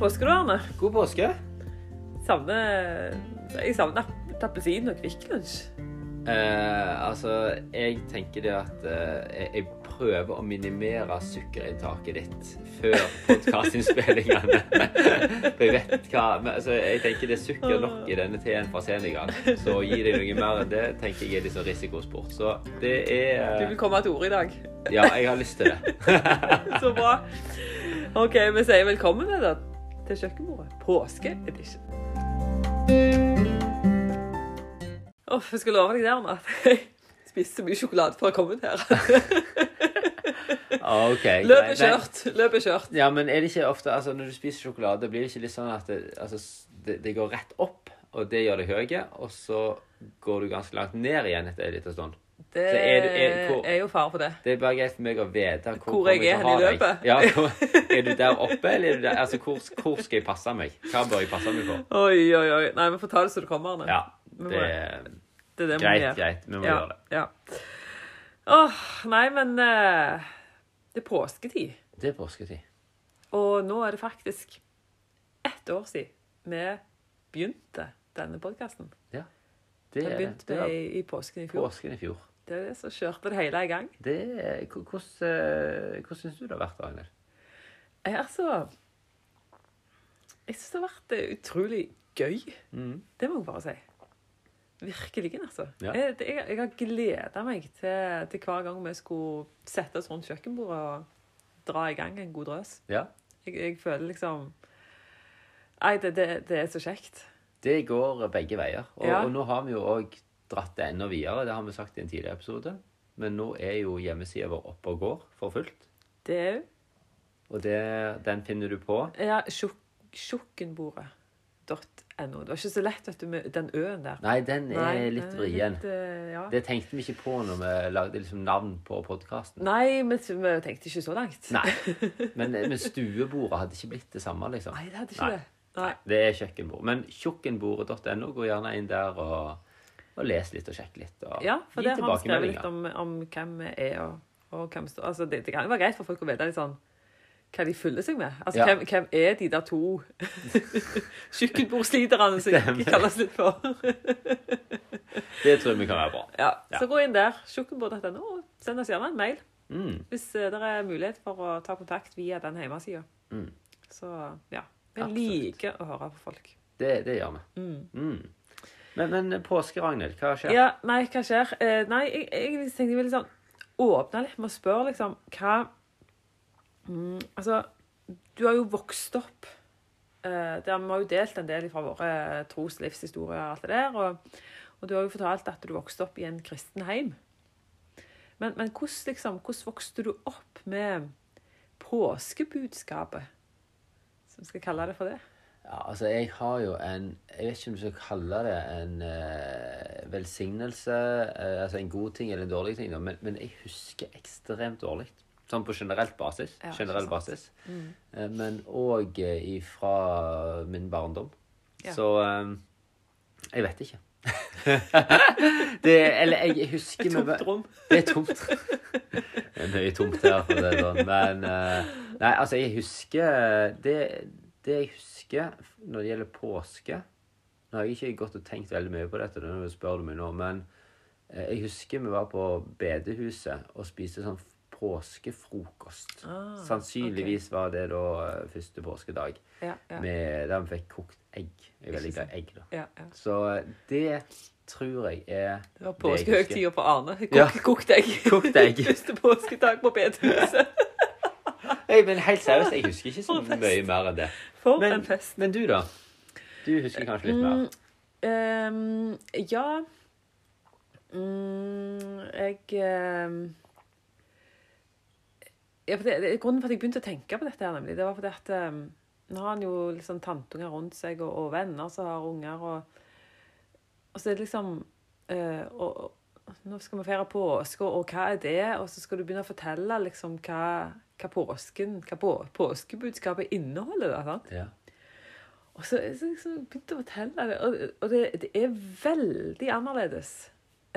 påske, da, Arne. God påske. Savner Jeg savner appelsin og Kvikk Lunsj. Eh, altså, jeg tenker det at eh, jeg, prøver å minimere sukkerinntaket ditt før podkastinnspillingene. For jeg vet hva men, altså, Jeg tenker det er sukker nok i denne teen fra Senegal. Så å gi deg noe mer enn det tenker jeg er litt sånn risikosport. Så det er Du eh, vil komme til orde i dag. Ja, jeg har lyst til det. Så bra. OK, vi sier velkommen det til kjøkkenbordet. Påskeedition. Uff, jeg skal love deg der Matt. at jeg spiste mye sjokolade før jeg kom ut her. OK. greit. Løpet Nei, kjørt. Løpet kjørt. Ja, men er det ikke ofte altså Når du spiser sjokolade, blir det ikke litt sånn at det, altså, det, det går rett opp, og det gjør deg høye, og så går du ganske langt ned igjen etter en liten stund? Det er er- hvor- er jo fare for det. Det er bare greit for meg å vite hvor, Hvor jeg er hen i løpet. Ja, hvor, er du der oppe, eller er du der Altså, hvor, hvor skal jeg passe meg? Hva bør jeg passe meg for? Oi, oi, oi. Nei, vi får ta det så det kommer, Arne. Ja, det, må- det Det er det vi Greit, gjøre. greit. Vi må ja, gjøre det. Ja. Åh, nei, men uh, det er påsketid. Det er påsketid. Og nå er det faktisk ett år siden vi begynte denne podkasten. Det, Vi er- begynte det det, i, i påsken i fjor. påsken i fjor. Det er det som kjørte det hele i gang. Det Hvordan eh, hvordan syns du det har vært, Ragnhild? Jeg, altså Jeg syns det har vært eh, utrolig gøy. Mm. Det må jeg bare si. Virkelig, altså. Ja. Jeg, det- jeg, jeg har gleda meg til, til hver gang vi skulle sette oss rundt kjøkkenbordet og dra i gang en god drøs. Ja. Jeg, jeg føler liksom Nei, det, det, det er så kjekt. Det går begge veier. Og, Ja. og nå har vi jo òg dratt det enda videre. Det har vi sagt i en tidligere episode. Men nå er jo hjemmesida vår oppe og går for fullt. Det er jo Og det, den finner du på ja, tjukk- tjukkenbordet.no. Det var ikke så lett, vet du, med den ø-en der. Nei, den er Nei, litt vrien. eh, ja. Det tenkte vi ikke på når vi lagde liksom navn på podkasten. Nei, men vi tenkte ikke så langt. Nei. Men, men stuebordet hadde ikke blitt det samme, liksom. Nei, det hadde ikke Nei. det. Nei. Det er kjøkkenbord. Men tjukkenbordet.no, gå gjerne inn der og, og lese litt og sjekke litt. Og Ja, for det har han skrevet litt om, om hvem vi er, og, og hvem står Altså, det, det kan jo være greit for folk å vite litt sånn hva de fyller seg med. Altså, Ja. hvem, hvem er de der to kjøkkenbordsliterne som vi kaller kalles litt for? Det tror jeg vi kan være bra. Ja, Ja. Så gå inn der, kjøkkenbord.no, og send oss gjerne en mail Mm. hvis eh, det er mulighet for å ta kontakt via den hjemmesida. Mm. Så ja. Vi liker å høre på folk. Det, det gjør vi. Mm. Men, men påske, Ragnhild, hva skjer? Ja, nei, hva skjer? Eh, nei, jeg, jeg tenkte jeg ville sånn åpne litt med å spørre liksom hva mm, Altså, du har jo vokst opp eh, der Vi har jo delt en del fra våre tros- og livshistorier og alt det der. Og, og du har jo fortalt at du vokste opp i en kristen heim. Men, men hvordan, liksom, hvordan vokste du opp med påskebudskapet? Som skal kalle det for det? Ja, altså, jeg har jo en Jeg vet ikke om du skal kalle det en eh, velsignelse, eh, altså en god ting eller en dårlig ting, men, men jeg husker ekstremt dårlig. Sånn på generelt basis. Ja, generell basis. Mm. Eh, men òg ifra min barndom. Ja. Så eh, jeg vet ikke. det, eller jeg husker Et tomt rom. Det er tomt. Det er mye tomt her, for å si det sånn. Men eh, Nei, altså, jeg husker det, det jeg husker når det gjelder påske Nå har jeg ikke gått og tenkt veldig mye på dette, når du spør meg nå, men eh, jeg husker vi var på bedehuset og spiste sånn påskefrokost. Ah, Sannsynligvis var det da eh, første påskedag, Ja, ja. med, der vi fikk kokt egg. Jeg er veldig glad i egg, da. ja, ja. Så eh, det tror jeg er Det var påskehøytida på Arne. Kok. Kokt egg. Kokt egg. Første påskedag på bedehuset. Nei, men helt seriøst, jeg husker ikke så mye mer enn det. For Men, en fest. men du, da? Du husker kanskje litt mer? Mm, ehm, ja mm, Jeg um, ja, det, det, Grunnen for at jeg begynte å tenke på dette, her, nemlig, det var fordi at um, nå har han jo liksom tanteunger rundt seg, og, og venner som har unger, og, og så er det liksom og, og Nå skal vi feire påske, og, og hva er det? Og så skal du begynne å fortelle liksom hva, hva påsken, hva på, påskebudskapet inneholder. da, sant? Ja. Og så, så, liksom, begynte jeg å fortelle det, og, og det, det er veldig annerledes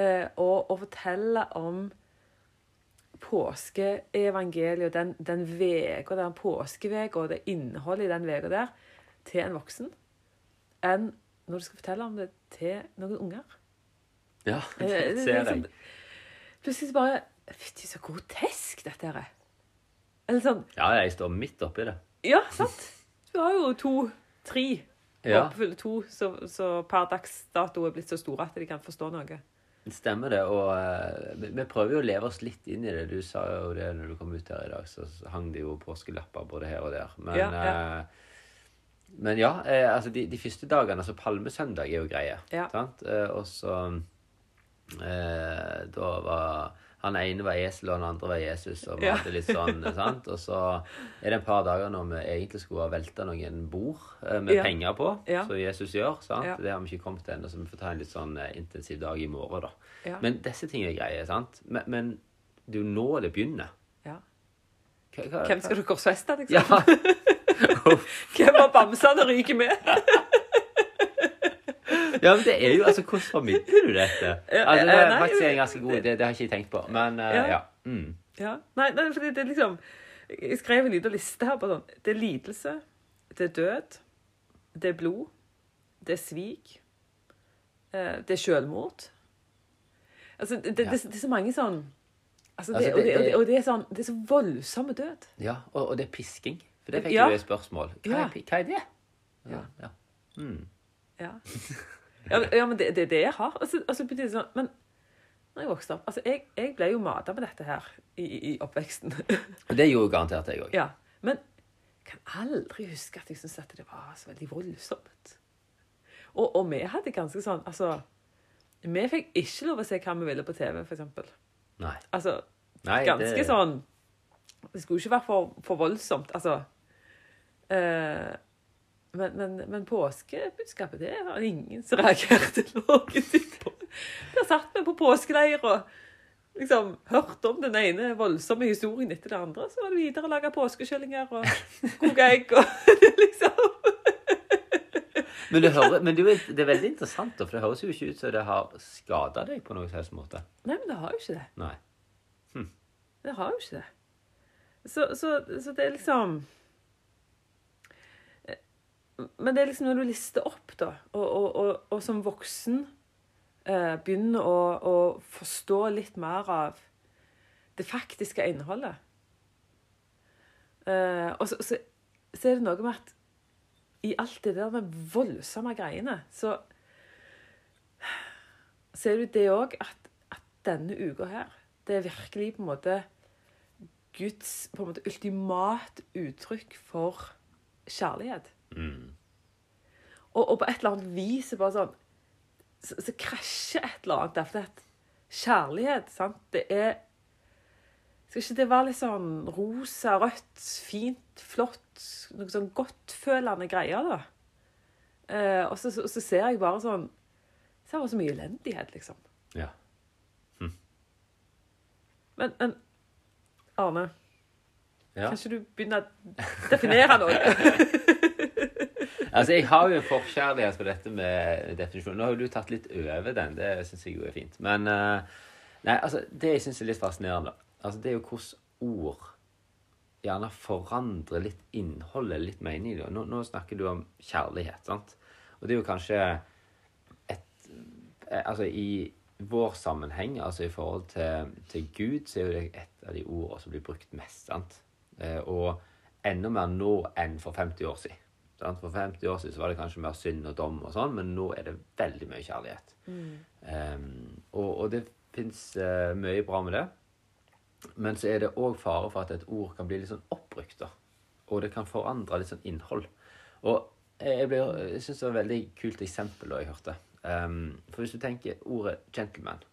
eh, å, å fortelle om påskeevangeliet og den, den veka, den påskeveka og det innholdet i den veka der, til en voksen enn når du skal fortelle om det til noen unger. Ja, Eh, det det- ser er jeg. sånn- Plutselig så bare Fytti, så grotesk dette her er. Eller sånn Ja, jeg står midt oppi det. Ja, sant? Du har jo to-tre. Ja. Håpefulle to så, så per dags dato er blitt så store at de kan forstå noe. Stemmer det. Og uh, vi, vi prøver jo å leve oss litt inn i det. Du sa jo det når du kom ut her i dag, så hang det jo påskelapper både her og der. Men Ja, ja, Uh, men ja eh, altså de, de første dagene, altså palmesøndag er jo greie. Ja. Sant? Eh, og så Da var han ene var esel, og den andre var Jesus. Og vi Ja. hadde litt sånn, sant? Og så er det et par dager når vi egentlig skulle ha velta noen bord eh, med Ja. penger på, Ja. som Jesus gjør. sant? Det har vi ikke kommet til ennå, så vi får ta en litt sånn eh, intensiv dag i morgen, da. Men disse tingene er greie, sant? Men, men det er jo nå det begynner. ja. Hva, hva, Hvem skal du korsfeste, liksom? Ja. Hvem av bamsene ryker med? ja, men det er jo altså Hvordan formidler du dette? Altså, det eh, er faktisk en ganske god idé. Det har ikke jeg tenkt på. Men uh, Ja. ja. Mm. Ja. Nei, nei, fordi det er liksom Jeg skrev en liten liste her på sånn Det er lidelse, det er død, det er blod, det er svik, eh, det er selvmord. Altså, det, det, det, det er så mange sånn altså, det, Altså, og, og, det, er- og det er sånn Det er så voldsomme død. ja og, og det er pisking. For det fikk Ja. jo et spørsmål. Hva, er, hva er det? Ja. ja. Mm. Ja, ja, men- ja men det, det er det jeg har. Og så, og så begynte jeg sånn Men når jeg vokste opp altså Jeg, jeg ble jo mata med dette her i, i, oppveksten. Og det gjorde garantert jeg òg. ja. Men jeg kan aldri huske at jeg syntes at det var så veldig voldsomt. Og, og vi hadde ganske sånn Altså Vi fikk ikke lov å se hva vi ville på TV, for eksempel. Nei. Altså Nei, ganske det, sånn Det skulle ikke være for, for voldsomt, altså. Eh, men, men, men påskebudskapet, det var ingen som reagerte ting på. Der satt vi på påskeleir og liksom hørte om den ene voldsomme historien etter det andre. Så var det videre å lage påskekyllinger og koke egg og liksom Men, det, hører, men det, er det er veldig interessant, for det høres jo ikke ut som det har skada deg på noen som helst måte. Nei, men det har jo ikke det. Nei. Det har jo ikke det. Så, så, så det er liksom Men det er liksom når du lister opp, da, og, og, og, og som voksen eh, begynner å, å forstå litt mer av det faktiske innholdet eh, Og så, så, så er det noe med at i alt det der med voldsomme greiene, så ser du det òg at, at denne uka her, det er virkelig på en måte Guds på en måte ultimat uttrykk for kjærlighet. Mm. Og, og på et eller annet vis så bare sånn så, så krasjer et eller annet Derfor at kjærlighet, sant, det er Skal ikke det være litt sånn rosa, rødt, fint, flott, noe sånn godtfølende greier, da? Eh, og så, og, så ser jeg bare sånn Ser bare så mye elendighet, liksom. Ja. Men, men Arne, ja. kan ikke du begynne å definere noe? Altså, Jeg har jo en forkjærlighet for dette med definisjon. Nå har jo du tatt litt over den. Det syns jeg jo er fint. Men eh, nei, altså, det jeg syns er litt fascinerende, altså, det er jo hvordan ord gjerne forandrer litt innholdet, litt mening. Nå, nå snakker du om kjærlighet, sant? Og det er jo kanskje et eh, Altså, i vår sammenheng, altså i forhold til, til Gud, så er jo det et av de ordene som blir brukt mest, sant? Eh, og enda mer nå enn for 50 år siden. For 50 år siden så var det kanskje mer synd og dom, og sånn, men nå er det veldig mye kjærlighet. Um, og, og det fins mye bra med det. Men så er det òg fare for at et ord kan bli litt sånn oppbrukt. da. Og det kan forandre litt sånn innhold. Og jeg, ble, jeg syns det var et veldig kult eksempel da jeg hørte. Um, for hvis du tenker ordet 'gentleman',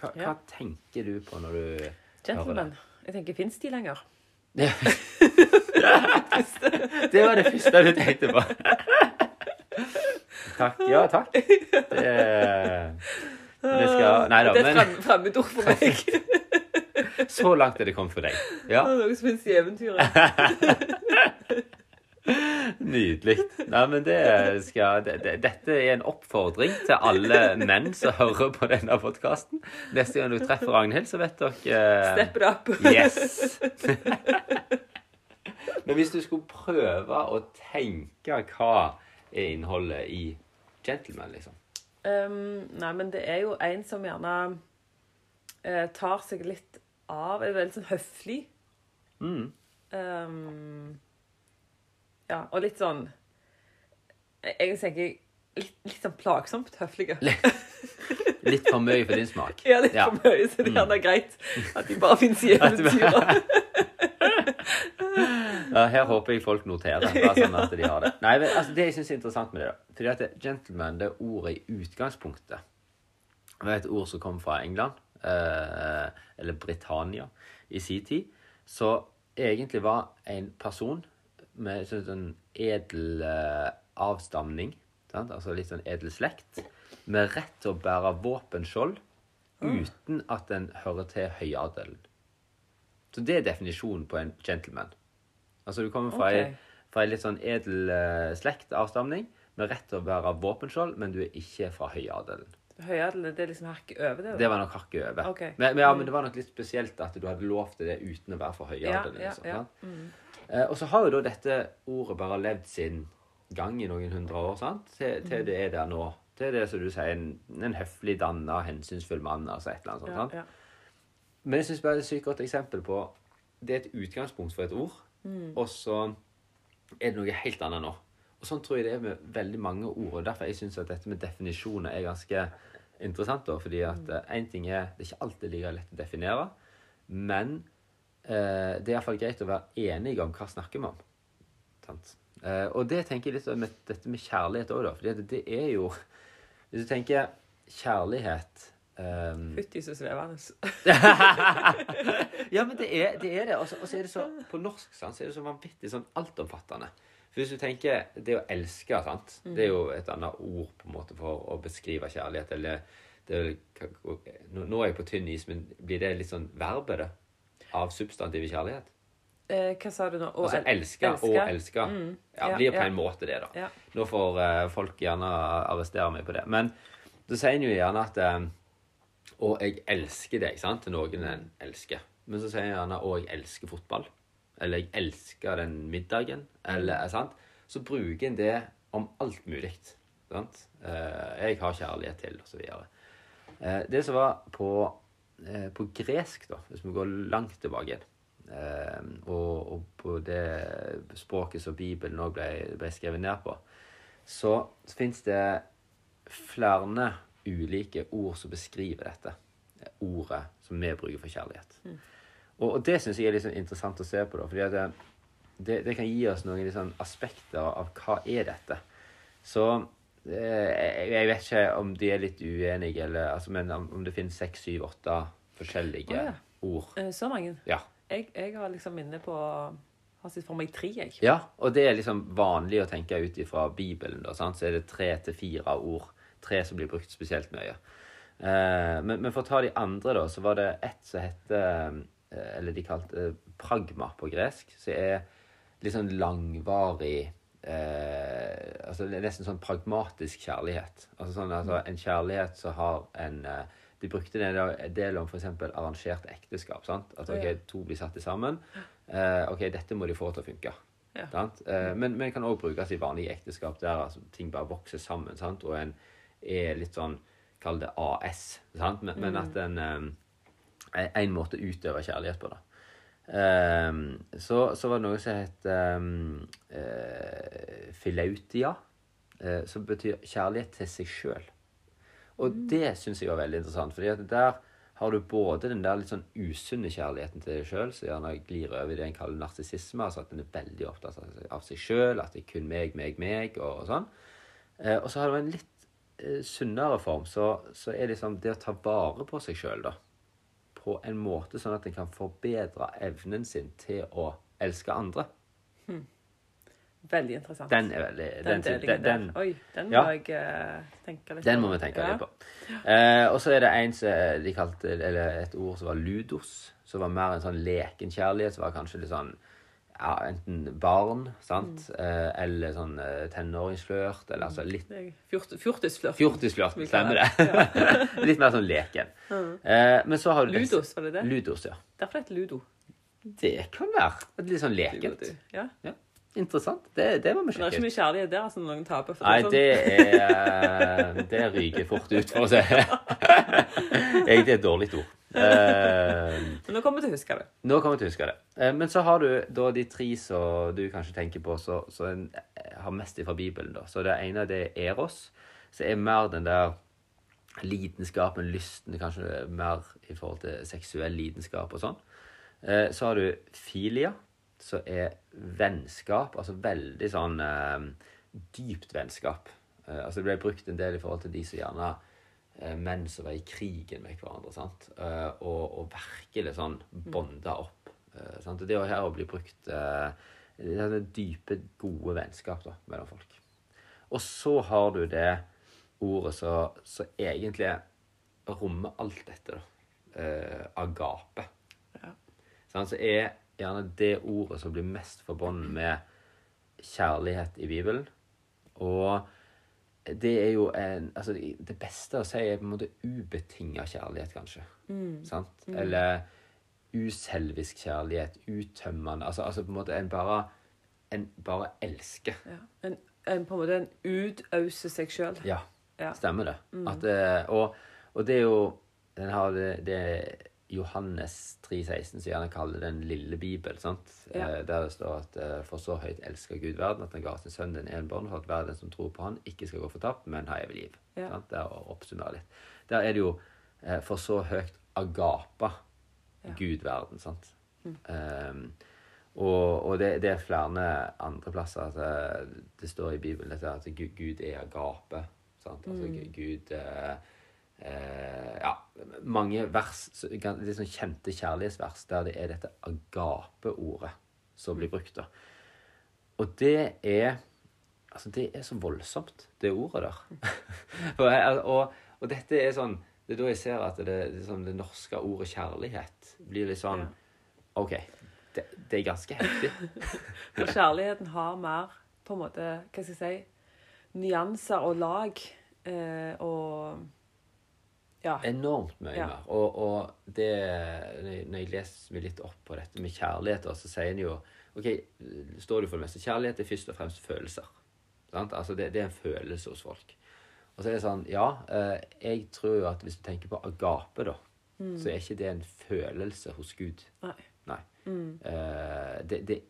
hva, Ja. hva tenker du på når du hører det? Gentleman. Jeg tenker, fins de lenger? Ja. det var det første du tenkte på. Takk. Ja, takk. Det, det skal Nei da, Det er et fremmedord for meg. så langt er det kommet for deg. Ja, Det er Noe som finnes i eventyret. Nydelig. Nei, men det skal det, det, Dette er en oppfordring til alle menn som hører på denne podkasten. Neste gang du treffer Ragnhild, så vet dere Step it up. Yes. Men hvis du skulle prøve å tenke hva er innholdet i Gentleman, liksom Um, nei, men det er jo en som gjerne uh, tar seg litt av Er veldig sånn høflig. mm. Um, ja, og litt sånn Jeg tenker litt, litt sånn plagsomt høflige. Litt for mye for din smak. Ja, litt Ja. for mye, så det er gjerne greit at de bare finnes i eventyret. Ja, her håper jeg folk noterer. Bare sånn at de har det. Nei, men, altså, Det jeg syns er interessant med det, da fordi at gentleman, det ordet i utgangspunktet Det er et ord som kom fra England, eh, eller Britannia, i sin tid. Så egentlig var en person med sånn, sånn edel eh, avstamning, sant? altså litt sånn edel slekt, med rett til å bære våpenskjold uten at den hører til høyadelen. Så det er definisjonen på en gentleman. Altså du kommer fra, Ok. ei, fra ei litt sånn edel eh, slekt, avstamning, med rett til å bære våpenskjold, men du er ikke fra høyadelen. Høyadel, det er liksom hakket over det? Det var nok hakket over. Okay. Men, men, ja, men det var nok litt spesielt at du hadde lov til det uten å være for ja, høyadelen. ja, liksom, ja. Mm. Eh, og så har jo da dette ordet bare levd sin gang i noen hundre år, sant? Til, Mm. til det er der nå. Til det som du sier, en, en høflig, danna, hensynsfull mann, altså et eller annet sånt. sant? Ja, ja. Men jeg syns det er et sykt godt eksempel på Det er et utgangspunkt for et ord, Mm. og så er det noe helt annet nå. Og sånn tror jeg det er med veldig mange ord. og Derfor jeg syns at dette med definisjoner er ganske interessant. da, fordi at én ting er Det er ikke alltid like lett å definere, men eh, det er iallfall greit å være enige om hva snakker vi om. Sant? Eh, og det tenker jeg litt om med dette med kjærlighet òg, da. fordi det er jo Hvis du tenker kjærlighet um... Fytti så svevende. ja, men det er det. Er det. Og så og så er det så På norsk sant, så er det så vanvittig sånn altomfattende. For hvis du tenker det å elske, sant? det er jo et annet ord på en måte for å beskrive kjærlighet. Eller det nå, er jeg på tynn is, men blir det litt sånn verbet det? Av substantiv kjærlighet? Eh, hva sa du nå? Å, Altså elske, elske og elske. Mm. Ja, Ja, blir på ja. en måte det, da. Ja. Nå får uh, folk gjerne arrestere meg på det. Men da sier en jo gjerne at eh, Å, jeg elsker deg, sant? Til noen en elsker. Men så sier en gjerne å, jeg elsker fotball. Eller jeg elsker den middagen. Eller sant? Så bruker en det om alt mulig. Sant? Eh, jeg har kjærlighet til, videre. Eh, det som var på, eh, på gresk, da, hvis vi går langt tilbake igjen eh, og, og på det språket som Bibelen òg ble, ble skrevet ned på, så, så fins det flere ulike ord som beskriver dette ordet som vi bruker for kjærlighet. Og, og det syns jeg er litt sånn interessant å se på, da, fordi det, det, det kan gi oss noen sånn aspekter av hva er dette. Så eh, jeg, vet ikke om de er litt uenige, eller, altså, men om, om det finnes seks, syv, åtte forskjellige oh, ja. ord. Eh, Så mange. Ja. Jeg, jeg har liksom minne på Har sett for meg tre, jeg. Ja, og det er liksom vanlig å tenke ut ifra Bibelen. da, sant? Så er det tre til fire ord. Tre som blir brukt spesielt mye. Eh, men, men for å ta de andre, da, så var det ett som heter Eller de kalte det pragma på gresk. Som er litt sånn langvarig eh, altså det er Nesten sånn pragmatisk kjærlighet. Altså sånn, altså En kjærlighet som har en eh, De brukte det en del om f.eks. arrangert ekteskap. sant? At ok, to blir satt sammen. Eh, ok, dette må de få til å funke. Ja. Sant? Eh, men, men kan òg brukes i vanlige ekteskap der altså, ting bare vokser sammen. Sant? Og en er litt sånn Kall det AS. Sant? Men, men at en En måte å utøve kjærlighet på, da. Um, så, så var det noe som het um, filautia, uh, som betyr kjærlighet til seg sjøl. Og det syns jeg var veldig interessant, fordi at der har du både den der litt sånn usunne kjærligheten til deg sjøl, som gjerne glir over i det en kaller narsissisme, altså at en er veldig opptatt av, seg sjøl, at det er kun meg, meg, meg, og, og sånn. Uh, og så har du en litt sunnere form, så, så er liksom det å ta vare på seg sjøl, da, på en måte sånn at en kan forbedre evnen sin til å elske andre. Veldig interessant. Den er veldig Den den, den, den. Oi, den må Ja. jeg eh, tenke litt Den må vi tenke Ja. litt på. Eh, og så er det en de kalte Eller et ord som var ludos. Som var mer en sånn leken kjærlighet. Som var kanskje litt sånn ja, enten barn, sant, Mm. eh, eller sånn eh, tenåringsflørt. Eller altså litt Det fjort- Fjortisflørt. Fjortisflørt, stemmer det. det. litt mer sånn leken. Eh, men så har du Ludos, var det det? Ludos, ja. Derfor heter det ludo. Det kan være. Litt sånn lekent. Ja. Interessant. Det, det må vi Det er ikke mye kjærlighet der som noen taper. Nei, sånn- det er Det ryker fort ut, for å si Egentlig et dårlig ord. Eh, Men nå kommer du til å huske det. Nå kommer jeg til å huske det. Eh, Men så har du da de tre som du kanskje tenker på, så, så en eh, har mest fra Bibelen. da. Så det ene det er Eros, som er mer den der lidenskapen, lysten, kanskje mer i forhold til seksuell lidenskap og sånn. Så har du Filia, som er vennskap, altså veldig sånn dypt vennskap. Altså Det ble brukt en del i forhold til de som gjerne menn som var i krigen med hverandre. sant? Eh, og, og virkelig sånn bonda opp. Eh, sant? Og det er her å bli brukt eh, det er dype, gode vennskap da, mellom folk. Og så har du det ordet som egentlig rommer alt dette, da. Eh, agape. Ja. Sånn, Så er gjerne det ordet som blir mest forbundet med kjærlighet i Bibelen. Og det er jo en Altså, det beste å si er på en måte ubetinga kjærlighet, kanskje. Sant? Eller uselvisk kjærlighet. Uttømmende. Altså, altså på en måte en bare En bare elsker. Ja. En, en, på en måte en utauser seg sjøl. Ja. Ja. Stemmer det. At, eh, og, og det er jo den har det, det Johannes 3,16 som gjerne kaller den lille bibel. sant? Ja. Eh, Der det står at eh, for så høyt elsker Gud verden at han ga sin sønn den enbårne for at verden som tror på han, ikke skal gå fortapt, men ha evig liv. Ja. Sant? Der å oppsummere litt. Der er det jo eh, for så høyt agapa Gud verden. sant? Um, og, og det, det er flere andre plasser at det, det står i Bibelen at Gud, Gud er agape. Sant? Altså mm. Gud eh, eh, Ja, mange vers, sånn kjente kjærlighetsvers der det er dette agape-ordet som blir brukt. da. Og det er Altså, det er så voldsomt, det ordet der. For jeg, og, og dette er sånn Det er da jeg ser at det, det, sånn, det norske ordet kjærlighet blir litt sånn OK. Det, det er ganske heftig. For kjærligheten har mer på en måte Hva skal jeg si Nyanser og lag. Eh, og Ja. Enormt mye Ja. mer. Og, og det Når jeg leser meg litt opp på dette med kjærlighet, så sier en jo OK, står du for det meste kjærlighet er først og fremst følelser. Sant? Altså det, det er en følelse hos folk. Og så er det sånn Ja, eh, jeg tror at hvis du tenker på agape, da, så er ikke det en følelse hos Gud. Nei. Nei. Eh, det, det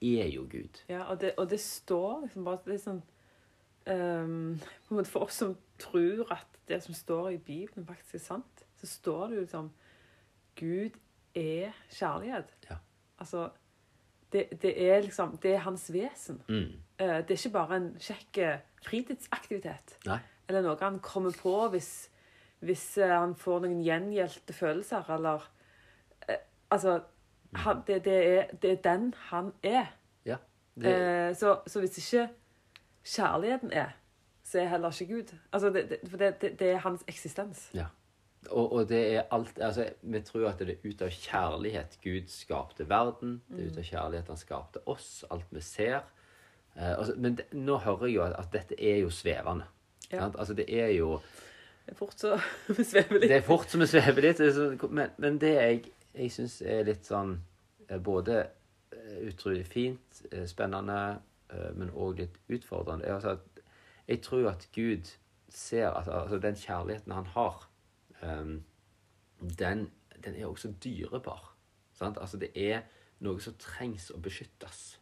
er jo Gud. Ja, og det, og det står liksom bare det er sånn um, på en måte For oss som tror at det som står i Bibelen, faktisk er sant, så står det jo liksom Gud er kjærlighet. Ja. Altså det, det er liksom Det er hans vesen. Mm. Eh, det er ikke bare en kjekk eh, fritidsaktivitet. Nei. Eller noe han kommer på hvis, hvis eh, han får noen gjengjeldte følelser, eller Altså han, det, det, er, det er den han er. Ja. Eh, så, så hvis ikke kjærligheten er, er heller ikke Gud. Altså, det, det, for det, det, er hans eksistens. Ja. Og, og det er alt altså, Vi tror at det er ut av kjærlighet Gud skapte verden. Det er ut av kjærlighet han skapte oss, alt vi ser. Eh, altså, men det, nå hører jeg jo at, at dette er jo svevende. Ja. Altså, det er jo Det er fort så vi svever litt. Det er fort som vi svever litt. det er så- Men, men det jeg, jeg syns er litt sånn eh, Både eh, utrolig fint, eh, spennende, men òg litt utfordrende, er altså at jeg tror at Gud ser at altså, den kjærligheten han har, um, den, den er også dyrebar. Sant? Altså, det er noe som trengs å beskyttes.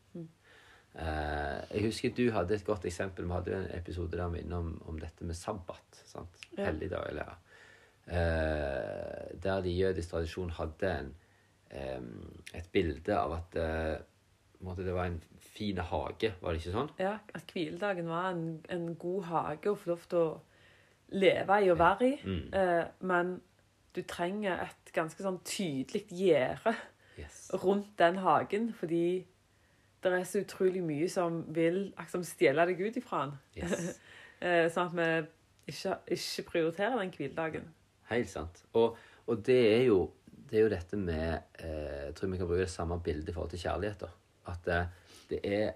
Eh, jeg husker du hadde et godt eksempel. Vi hadde jo en episode der vi innom om dette med sabbat. Sant? Ja. Helligdag. Eller, uh, der de i jødisk tradisjon hadde en, um, et bilde av at en måte det var en fin hage, var det ikke sånn? Ja, at hviledagen var en, en god hage å få lov til å leve i og være i. Mm. Eh, men du trenger et ganske sånn tydelig gjerde Yes. rundt den hagen, fordi det er så utrolig mye som vil liksom, stjele deg ut ifra den. Yes. Eh, sånn at vi ikke, ikke prioriterer den hviledagen. Helt sant. Og, og det, er jo, det er jo dette med eh, Jeg tror vi kan bruke det samme bildet i forhold til kjærlighet. da. At eh, det er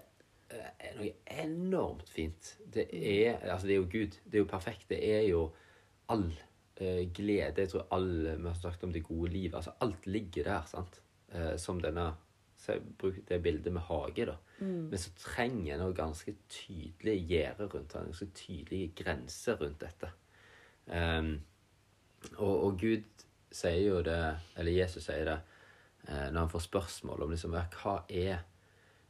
eh, noe enormt fint. Det er, altså det er jo Gud. Det er jo perfekt. Det er jo all eh, glede. Jeg tror alle vi har snakket om det gode livet. altså Alt ligger der sant? Eh, som denne bruk det bildet med hage, da. Mm. Men så trenger en også ganske tydelige gjerder rundt det. Ganske tydelige grenser rundt dette. Um, og, og Gud sier jo det, eller Jesus sier det, uh, når han får spørsmål om liksom, hva, er,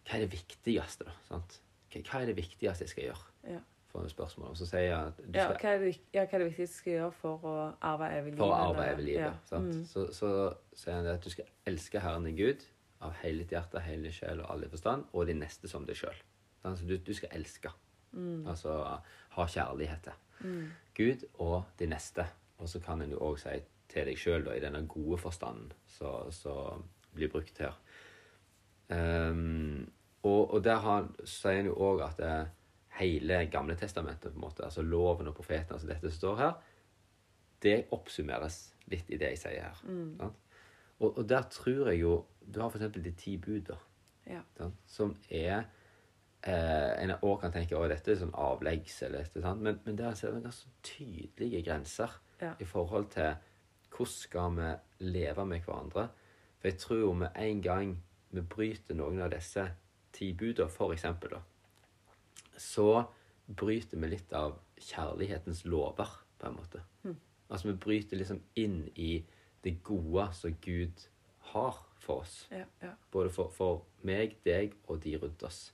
hva er det viktigste, da? Sant? Hva, er det viktigste jeg skal gjøre? Ja. For spørsmål. Og så sier jeg at Ja, hva er, det, ja, hva er det viktigste jeg skal gjøre for å arve evig liv? For å arve evig livet. Ja. Sant? Mm. Så, så sier han at du skal elske Herren din Gud av hele ditt hjerte, hele sjel og all din forstand, og din neste som deg sjøl. Altså, du, du skal elske. Altså ha kjærlighet til Mm. Gud og de neste. Og så kan en jo òg si til deg sjøl, i denne gode forstanden som blir brukt her. Ehm, og, og der har, sier han jo òg at det, hele Gamle testamentet, på en måte, altså loven og profeten, altså dette som står her, det oppsummeres litt i det jeg sier her. Sant? Og, og der tror jeg jo Du har f.eks. de ti bud. Ja. Sant? Som er eh, En òg kan tenke at dette er sånn avleggs, eller dette, sant? Men, men der ser vi ganske tydelige grenser Ja. i forhold til hvordan skal vi leve med hverandre. For jeg tror jo med en gang vi bryter noen av disse ti buda, for eksempel, da, så bryter vi litt av kjærlighetens lover, på en måte. Altså vi bryter liksom inn i det gode som Gud har for oss. Ja, ja. Både for, for meg, deg og de rundt oss.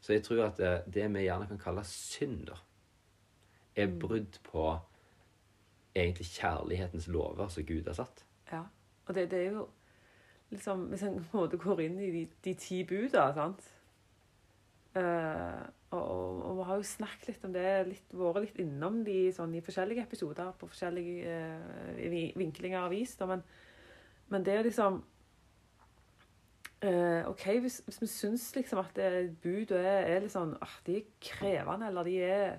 Så jeg tror at det, det vi gjerne kan kalle synd, da, er brudd på egentlig kjærlighetens lover som Gud har satt. ja. Og det, det er jo liksom Hvis en på en måte går inn i de, de ti buda, sant uh, og, og, og vi har jo snakket litt om det, litt, vært litt innom de sånn, i forskjellige episoder på forskjellige uh, vinklinger av vis. Men, men det er liksom uh, OK, hvis, hvis vi syns liksom at buda bud er, er litt sånn uh, De er krevende, eller de er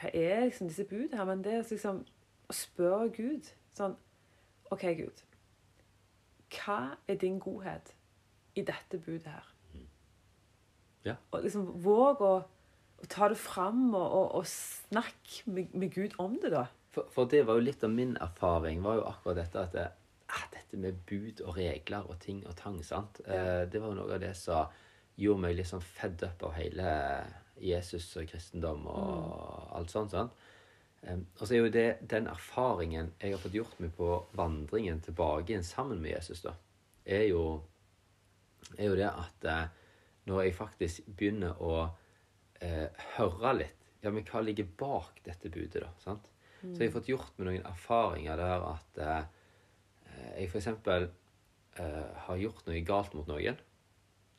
Hva er liksom disse budene her? Men det er liksom å spørre Gud sånn OK, Gud. Hva er din godhet i dette budet her? Ja. Og liksom våg å, å ta det fram og, og, og snakke med, med Gud om det, da. For, for det var jo litt av min erfaring, var jo akkurat dette at det, ah, dette med bud og regler og ting og tang, sant? Eh, det var jo noe av det som gjorde meg litt sånn fed up av hele Jesus og kristendom og alt sånt, sant? Og så er jo det den erfaringen jeg har fått gjort meg på vandringen tilbake igjen sammen med Jesus, da, er jo, er jo det at eh, når jeg faktisk begynner å eh, høre litt Ja, men hva ligger bak dette budet, da? sant? Så jeg har fått gjort meg noen erfaringer der at eh, jeg f.eks. Eh, har gjort noe galt mot noen.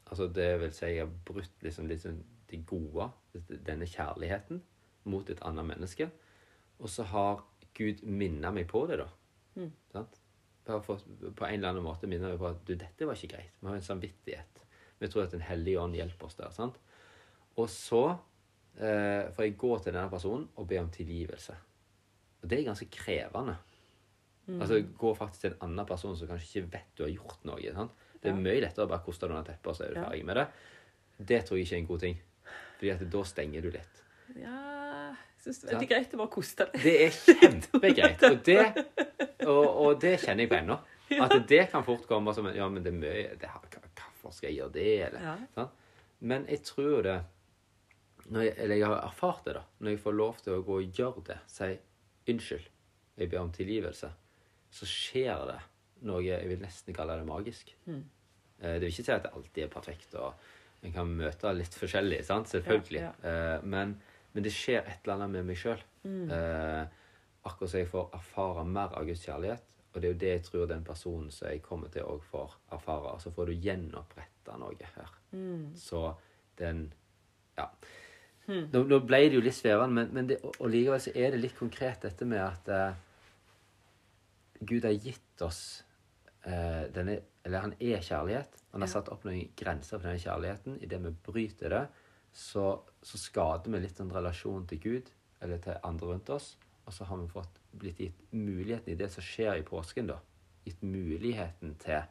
Altså det vil si jeg har brutt liksom, liksom det gode, denne kjærligheten, mot et annet menneske. Og så har Gud minnet meg på det, da. Mm. Sant? For, på en eller annen måte minner meg på at du, dette var ikke greit. Vi har en samvittighet. Vi tror at Den hellige ånd hjelper oss der. sant? Og så eh, får jeg gå til denne personen og be om tilgivelse. Og det er ganske krevende. Altså Gå faktisk til en annen person som kanskje ikke vet du har gjort noe. sant? Det er Ja. mye lettere å bare koste noen under teppet, og så er du Ja. ferdig med det. Det tror jeg ikke er en god ting. Fordi at da stenger du litt. Ja syns det er veldig greit å bare koste deg. Det er kjempegreit. Og det, og, og det kjenner jeg på ennå. At det kan fort komme som Ja, men det er mye det, Hvorfor skal jeg gjøre det? Eller, Ja. Men jeg tror det jeg, Eller jeg har erfart det, da. Når jeg får lov til å gå og gjøre det, si unnskyld, jeg ber om tilgivelse, så skjer det noe jeg vil nesten kalle det magisk. Mm. Eh, Det vil ikke si at det alltid er perfekt, og en kan møte litt forskjellig, sant? selvfølgelig. Ja, ja. Men, men det skjer et eller annet med meg sjøl. Mm. Eh, akkurat så jeg får erfare mer av Guds kjærlighet. Og det er jo det jeg tror den personen som jeg kommer til òg får erfare. Så får du gjenoppretta noe her. Mm. Så den Ja. Hmm. Nå, nå ble det jo litt svevende, men, men det, og, og likevel så er det litt konkret dette med at eh, Gud har gitt oss eh, denne Eller han er kjærlighet. Han har Ja. satt opp noen grenser for denne kjærligheten. Idet vi bryter det, så, så skader vi litt en relasjon til Gud eller til andre rundt oss. Og så har vi fått blitt gitt muligheten i det som skjer i påsken, da. Gitt muligheten til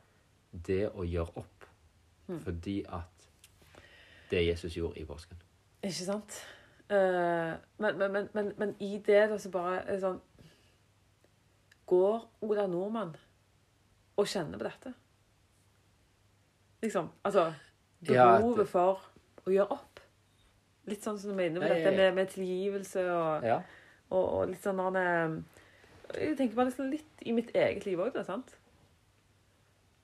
det å gjøre opp. Fordi at det Jesus gjorde i påsken. Ikke sant? Uh, men, men, men, men, men i det da så bare sånn Går Oda Nordmann og kjenner på dette? liksom. Altså Ja, det... behovet for å gjøre opp. Litt sånn som du mener med Ja, ja, dette med, med tilgivelse og, Ja. og, og litt sånn der, eh, Jeg tenker bare liksom litt i mitt eget liv òg, sant.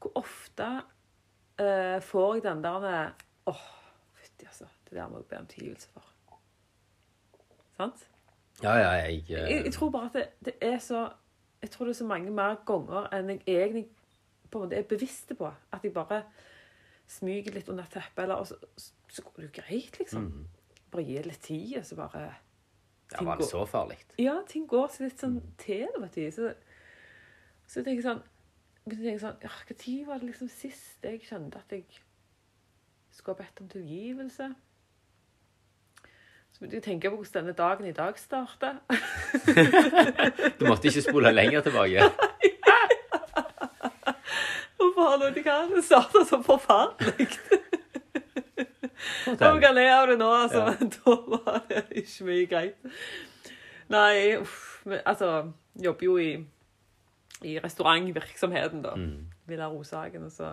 Hvor ofte uh, får jeg den der Åh, fytti, altså. Det der må jeg be om tilgivelse for. Sant? Ja, ja, jeg, uh... Jeg, jeg tror bare at det, det er så Jeg tror det er så mange mer ganger enn jeg egentlig på en måte er bevisst på. At jeg bare smyger litt under teppet, eller og så, så går det jo greit, liksom. Mhm. Bare gi det litt tid, og så bare ja, Var det så farlig? Ja, ting går seg litt sånn til, vet du. Så, så jeg tenker sånn begynte tenke sånn ja, Når var det liksom sist jeg kjente at jeg skulle ha bedt om tilgivelse? Så begynte jeg å tenke på hvordan denne dagen i dag starta. Du måtte ikke spole lenger tilbake. Hvorfor har du ikke Det starta så forferdelig. Vi kan le av det nå, altså, Ja. men da var det ikke mye greit. Nei, uff, men, altså Jobber jo i, i restaurantvirksomheten, da. Mm. Villa Rosagen. Og så,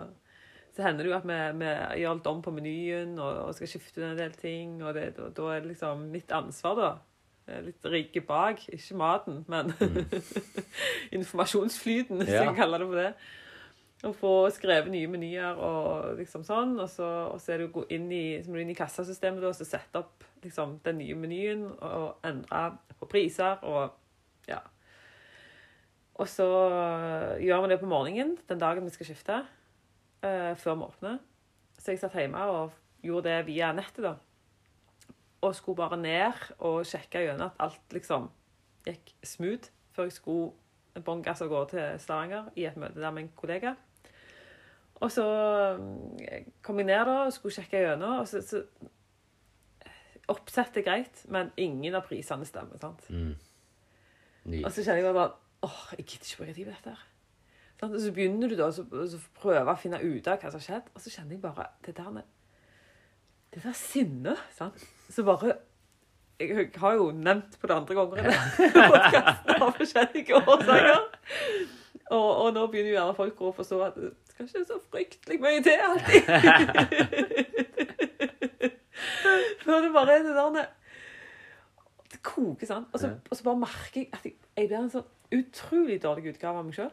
så hender det jo at vi, vi gjør alt om på menyen og, og skal skifte en del ting. Og det, da, da er det liksom mitt ansvar, da. Litt rike bak. Ikke maten, men informasjonsflyten, hvis Ja. jeg kaller det for det. Å få skrevet nye menyer og liksom sånn. Og så, og så er det å gå inn i, så må inn i kassasystemet og sette opp liksom, den nye menyen og endre på priser og ja. Og så gjør vi det på morgenen den dagen vi skal skifte, uh, før vi åpner. Så jeg satt hjemme og gjorde det via nettet, da. Og skulle bare ned og sjekke gjennom at alt liksom gikk smooth før jeg skulle bånn gass og gå til Stavanger i et møte der med en kollega. Og så øh, kom jeg ned da og skulle sjekke gjennom, og så, så Oppsettet er greit, men ingen av prisene stemmer. sant? Mm. Og så kjenner jeg bare åh, jeg gidder ikke bruke tid på dette. her. Og så begynner du da så, så prøve å finne ut av hva som har skjedd, og så kjenner jeg bare det der med Det der sinnet, sant. Så bare Jeg, har jo nevnt på det andre ganger i podkasten av forskjellige årsaker. Og, og nå begynner jo gjerne folk å forstå at skal ikke så fryktelig mye til alltid. Før det bare er det der Det koker, sant. Og så, og så bare merker jeg at jeg, jeg blir en sånn utrolig dårlig utgave av meg sjøl.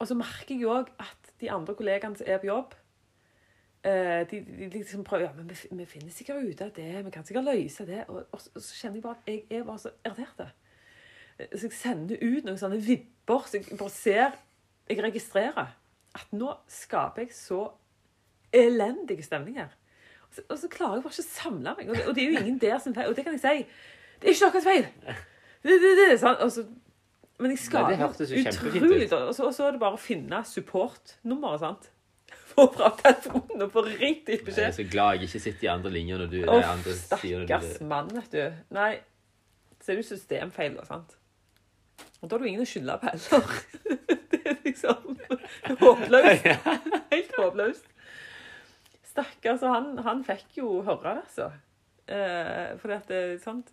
Og så merker jeg òg at de andre kollegaene som er på jobb, eh, de, de liksom prøver ja, men vi, vi finner sikkert ut av det, vi kan sikkert løse det. Og, og, så- og så kjenner jeg bare at jeg er bare så irritert. Så jeg sender ut noen sånne vibber, så jeg bare ser Jeg registrerer at nå skaper jeg så elendige stemninger. Og så, og så klarer jeg bare ikke å samle meg. Og det, og det er jo ingen der som feil. Og det kan jeg si. Det er ikke deres feil. Det, det, det? Og så, men jeg skaper utrolig ut. Og så, er det bare å finne supportnummeret, sant. For å prate telefonen og få ringt ditt Jeg er så glad jeg ikke sitter i andre linjer når du er Off, andre stakkars du mann, vet du. Nei, så er det jo systemfeil, da, sant. Og da har du ingen å skylde på heller. Er liksom håpløst. Helt håpløst. Stakkars, og han, han fikk jo høre det, altså. Eh, for at det, sant,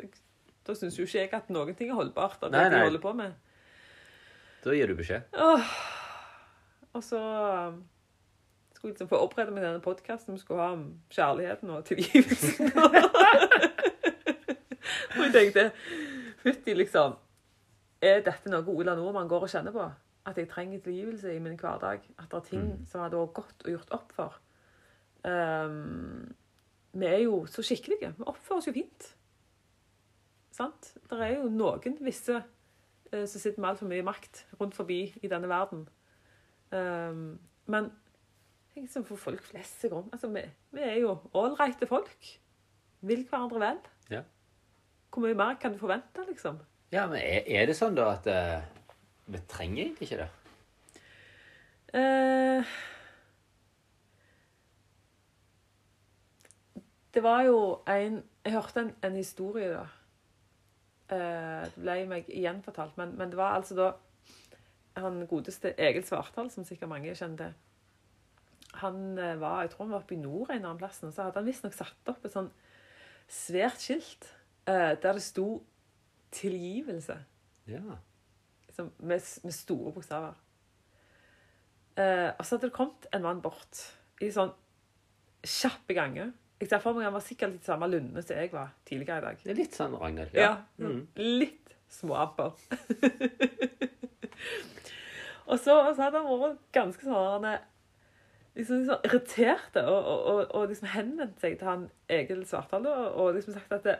da syns jo ikke jeg at noen ting er holdbart av det Nei, de nei. holder på med. Da gir du beskjed. Åh. Og så um, skulle liksom forberede meg til denne podkasten vi skulle ha om kjærligheten og tilgivelsen. og jeg tenkte Fytti, liksom. Er dette noe Ola Nordmann går og kjenner på? At jeg trenger tilgivelse i min hverdag? At det er ting Mm. som hadde vært godt å gjort opp for? Um, vi er jo så skikkelige. Vi oppfører oss jo fint. Sant? Det er jo noen visse uh, som sitter med altfor mye makt rundt forbi i denne verden. Um, men sånn for folk flest seg om. Altså, vi, vi er jo ålreite folk. Vil hverandre vel. Ja. Hvor mye mer kan du forvente, liksom? Ja, men er, er det sånn da at eh, vi trenger egentlig ikke det? Eh, det var jo en Jeg hørte en, en historie, da. Eh, det ble meg igjen fortalt, men, men det var altså da han godeste Egil Svartdal, som sikkert mange kjente. Han eh, var jeg tror han var oppe i nord en annen plass, og så hadde han visstnok satt opp et sånn svært skilt eh, der det sto 'tilgivelse' Ja. Liksom, med, med store bokstaver. Eh, og så hadde det kommet en mann bort i sånn kjappe ganger. Jeg ser for meg han var sikkert litt samme lunde som jeg var tidligere i dag. Det er litt sånn Ragnhild. Ja. Mm. Litt småamper. og så, og så hadde han vært ganske sånn liksom, liksom irritert og, og, og, liksom henvendt seg til han Egil Svartdal og, og liksom sagt at det,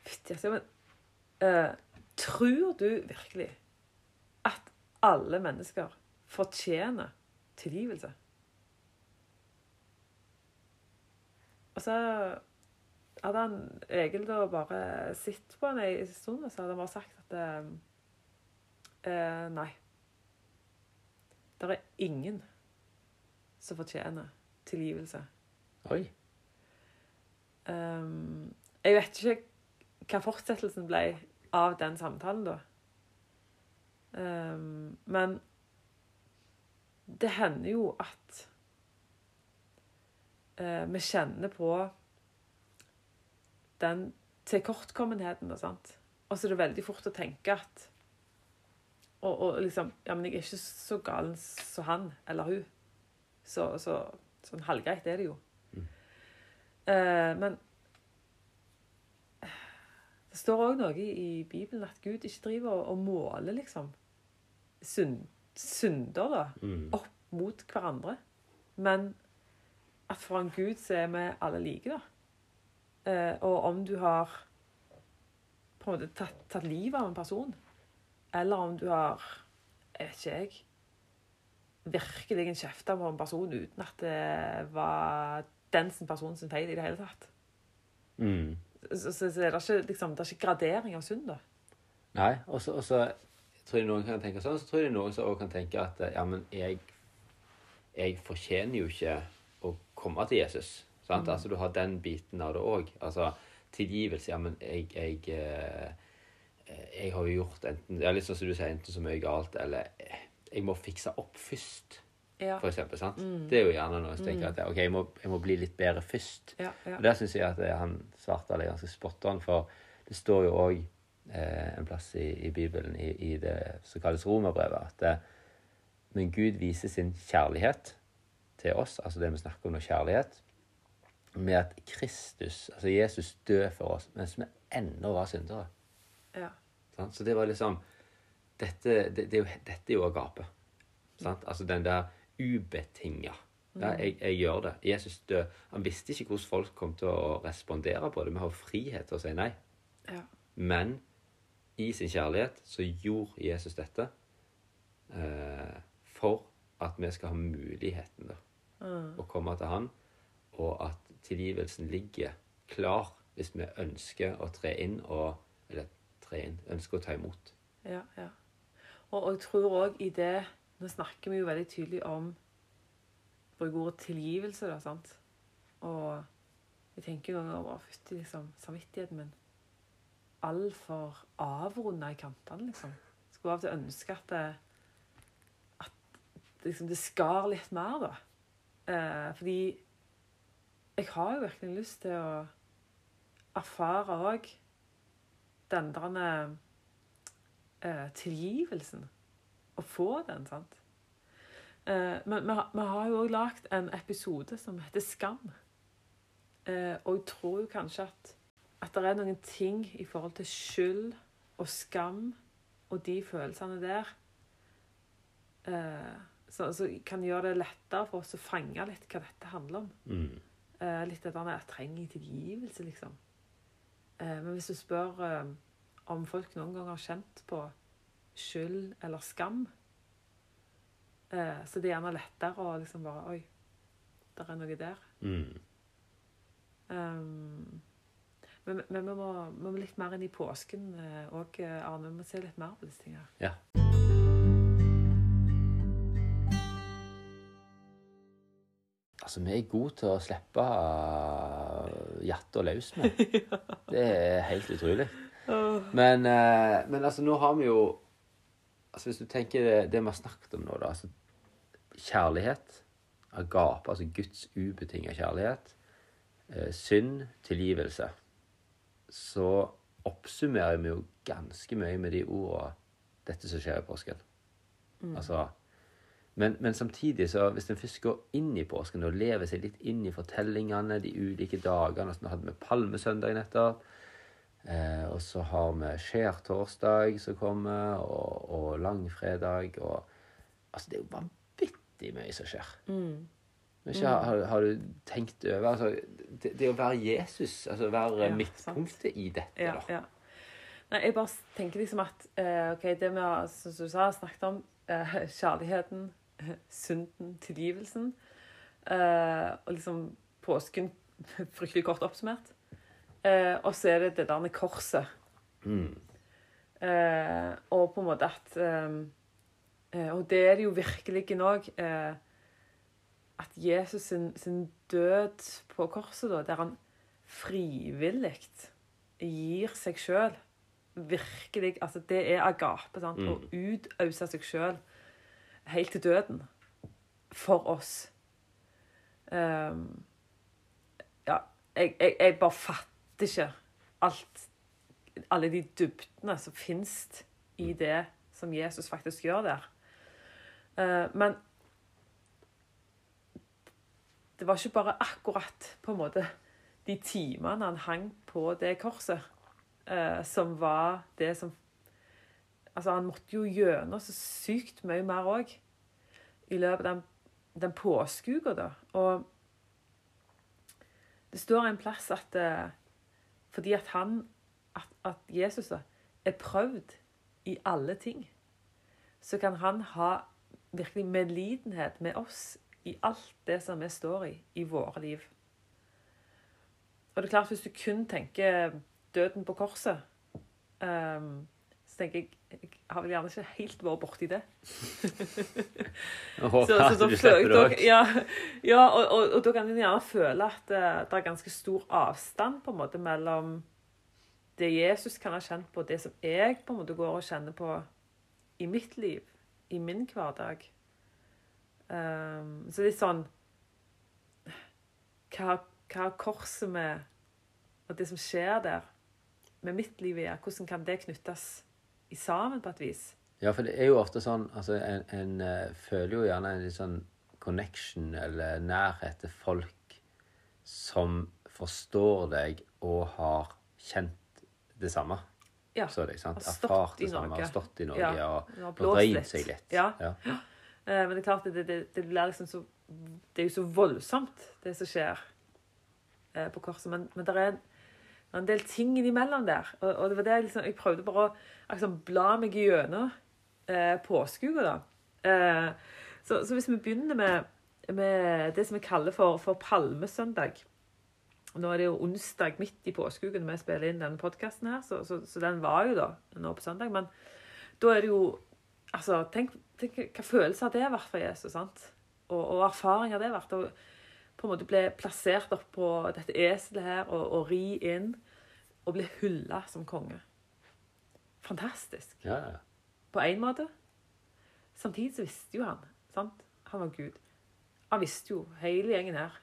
Fytti, altså, men eh, Tror du virkelig at alle mennesker fortjener tilgivelse? Og så hadde han Egil da bare sett på han ei stund, og så hadde han bare sagt at eh, eh, Nei. Det er ingen som fortjener tilgivelse. Oi. Um, jeg vet ikke hva fortsettelsen ble av den samtalen, da. Um, men det hender jo at uh, vi kjenner på den tilkortkommenheten, da, sant. Og så er det veldig fort å tenke at og, og liksom Ja, men jeg er ikke så galen som han eller hun. Så, så sånn halvgreit er det jo. Eh, men det står òg noe i, Bibelen at Gud ikke driver og, måler liksom synd, synder da, Mm. opp mot hverandre. Men at for en Gud så er vi alle like, da. Eh, og om du har på en måte tatt, tatt livet av en person, eller om du har jeg vet ikke jeg virkelig en kjefta på en person uten at det var den personen sin feil i det hele tatt. Mm. Så, så, så er det ikke, liksom, det er ikke gradering av synd, da. Nei, og så tror jeg noen kan tenke sånn, så tror jeg noen som kan tenke at ja, men jeg, jeg fortjener jo ikke å komme til Jesus. Sant? Altså, du har den biten av det òg. Altså, tilgivelse. Ja, men jeg, jeg, eh, jeg har jo gjort enten ja, Litt sånn som du sier, enten så mye galt, eller eh, jeg må fikse opp først, Ja. eksempel. Sant? Det er jo gjerne noe som tenker at ok, jeg må, jeg må bli litt bedre først. Ja, ja. Og Der syns jeg at det, han svarte det ganske spot on, for det står jo òg eh, en plass i, i Bibelen, i, i det som kalles romerbrevet, at eh, men Gud viser sin kjærlighet til oss, altså det vi snakker om nå, kjærlighet, med at Kristus, altså Jesus, døde for oss mens vi ennå var syndere. ja. Så det var liksom Dette, det, det dette er jo agape. Sant? Altså den der ubetinga. Ja, jeg, jeg gjør det. Jesus død. Han visste ikke hvordan folk kom til å respondere på det. Vi har frihet til å si nei. ja. Men i sin kjærlighet så gjorde Jesus dette eh, for at vi skal ha muligheten da, å komme til Han, og at tilgivelsen ligger klar hvis vi ønsker å tre inn og Eller tre inn, ønsker å ta imot. Ja, ja. Og, og jeg tror òg i det Nå snakker vi jo veldig tydelig om Bruker ordet tilgivelse, da, sant? Og jeg tenker noen ganger over fytti liksom, samvittigheten min altfor avrunda i kantene, liksom. Skulle av og til ønske at det, at liksom, det skar litt mer, da. Eh, fordi jeg har jo virkelig lyst til å erfare òg den der eh, tilgivelsen. Å få den, sant. Eh, men vi, har- vi har jo òg lagd en episode som heter Skam. Eh, og jeg tror jo kanskje at, at det er noen ting i forhold til skyld og skam og de følelsene der eh, som kan gjøre det lettere for oss å fange litt hva dette handler om. Mm. Eh, litt det der med, jeg trenger tilgivelse, liksom. Men hvis du spør om folk noen gang har kjent på skyld eller skam, eh, så det er gjerne lettere å liksom bare Oi, der er noe der. Mm. Um, men men vi, må, vi må litt mer inn i påsken òg, Arne. Vi må se litt mer på disse tingene. Ja. Altså, vi er gode til å slippe uh, hjertet løs med. Det er helt utrolig. Men, eh, men altså, nå har vi jo altså Hvis du tenker det, det vi har snakket om nå, da altså Kjærlighet, agape, altså Guds ubetinga kjærlighet, eh, synd, tilgivelse, så oppsummerer vi jo ganske mye med de ordene dette som skjer i påsken. Altså Men, men samtidig, så hvis en først går inn i påsken og lever seg litt inn i fortellingene, de ulike dagene så Nå hadde vi palmesøndag nettopp. Eh, og så har vi skjærtorsdag som kommer, og, og langfredag. Og, altså, det er jo vanvittig mye som skjer. Mm. Men ikke, har, har du tenkt over altså, det, det å være Jesus, altså være Ja, midtpunktet i dette, Ja, da. ja. Nei, jeg bare tenker liksom at eh, ok, det vi har, som du sa, snakket om, eh, kjærligheten, synden, tilgivelsen, eh, og liksom påsken fryktelig kort oppsummert. Eh, og så er det det der med korset. Mm. Eh, og på en måte at eh, eh, Og det er det jo virkelig òg. Eh, at Jesus sin, sin død på korset, da, der han frivillig gir seg sjøl Virkelig Altså, det er agape. sant? Å utause seg sjøl helt til døden for oss. Um, ja, jeg, jeg, jeg bare fatter ikke alt Alle de dybdene som fins i det som Jesus faktisk gjør der. Eh, men det var ikke bare akkurat på en måte de timene han hang på det korset, eh, som var det som Altså, han måtte jo gjennom så sykt mye mer òg i løpet av den, den påskeuka, da. Og det står en plass at eh, fordi at han at, at Jesus er prøvd i alle ting, så kan han ha virkelig medlidenhet med oss i alt det som vi står i i våre liv. Og det er klart, hvis du kun tenker døden på korset, ehm, så tenker jeg Jeg har vel gjerne ikke helt vært borti det. Jeg håper Så, så, da du føler slipper jeg det òg. ja, ja og, og, og da kan en gjerne føle at det, det er ganske stor avstand på en måte mellom det Jesus kan ha kjent på, det som jeg på en måte går og kjenner på i mitt liv, i min hverdag. Um, så litt sånn Hva har korset med Og det som skjer der, med mitt liv er, hvordan kan det knyttes sammen på et vis? Ja, for det er jo ofte sånn altså En, en eh, føler jo gjerne en litt sånn connection eller nærhet til folk som forstår deg og har kjent det samme. Ja. Så deg, sant? Har stått Erfart i det samme, har stått i noe Ja, og, dreid seg litt. Ja. Ja. Eh, Men det er klart, det, det, det liksom så Det er jo så voldsomt, det som skjer eh, på korset. Men, men det er det er en del ting innimellom der. Og, og det var det jeg liksom, jeg prøvde bare å liksom, bla meg gjennom eh, påskeuka, da. Eh, så, så hvis vi begynner med, med det som vi kaller for, for palmesøndag Nå er det jo onsdag midt i påskeuken når vi spiller inn denne podkasten her, så, så, så den var jo da nå på søndag. Men da er det jo Altså, tenk, tenk hva følelser det har vært for Jesus, sant? Og, og det har vært. Å på en måte bli plassert opp på dette eselet her og, og ri inn og bli hylla som konge. Fantastisk. Ja. På én måte. Samtidig så visste jo han. sant? Han var Gud. Han visste jo hele gjengen her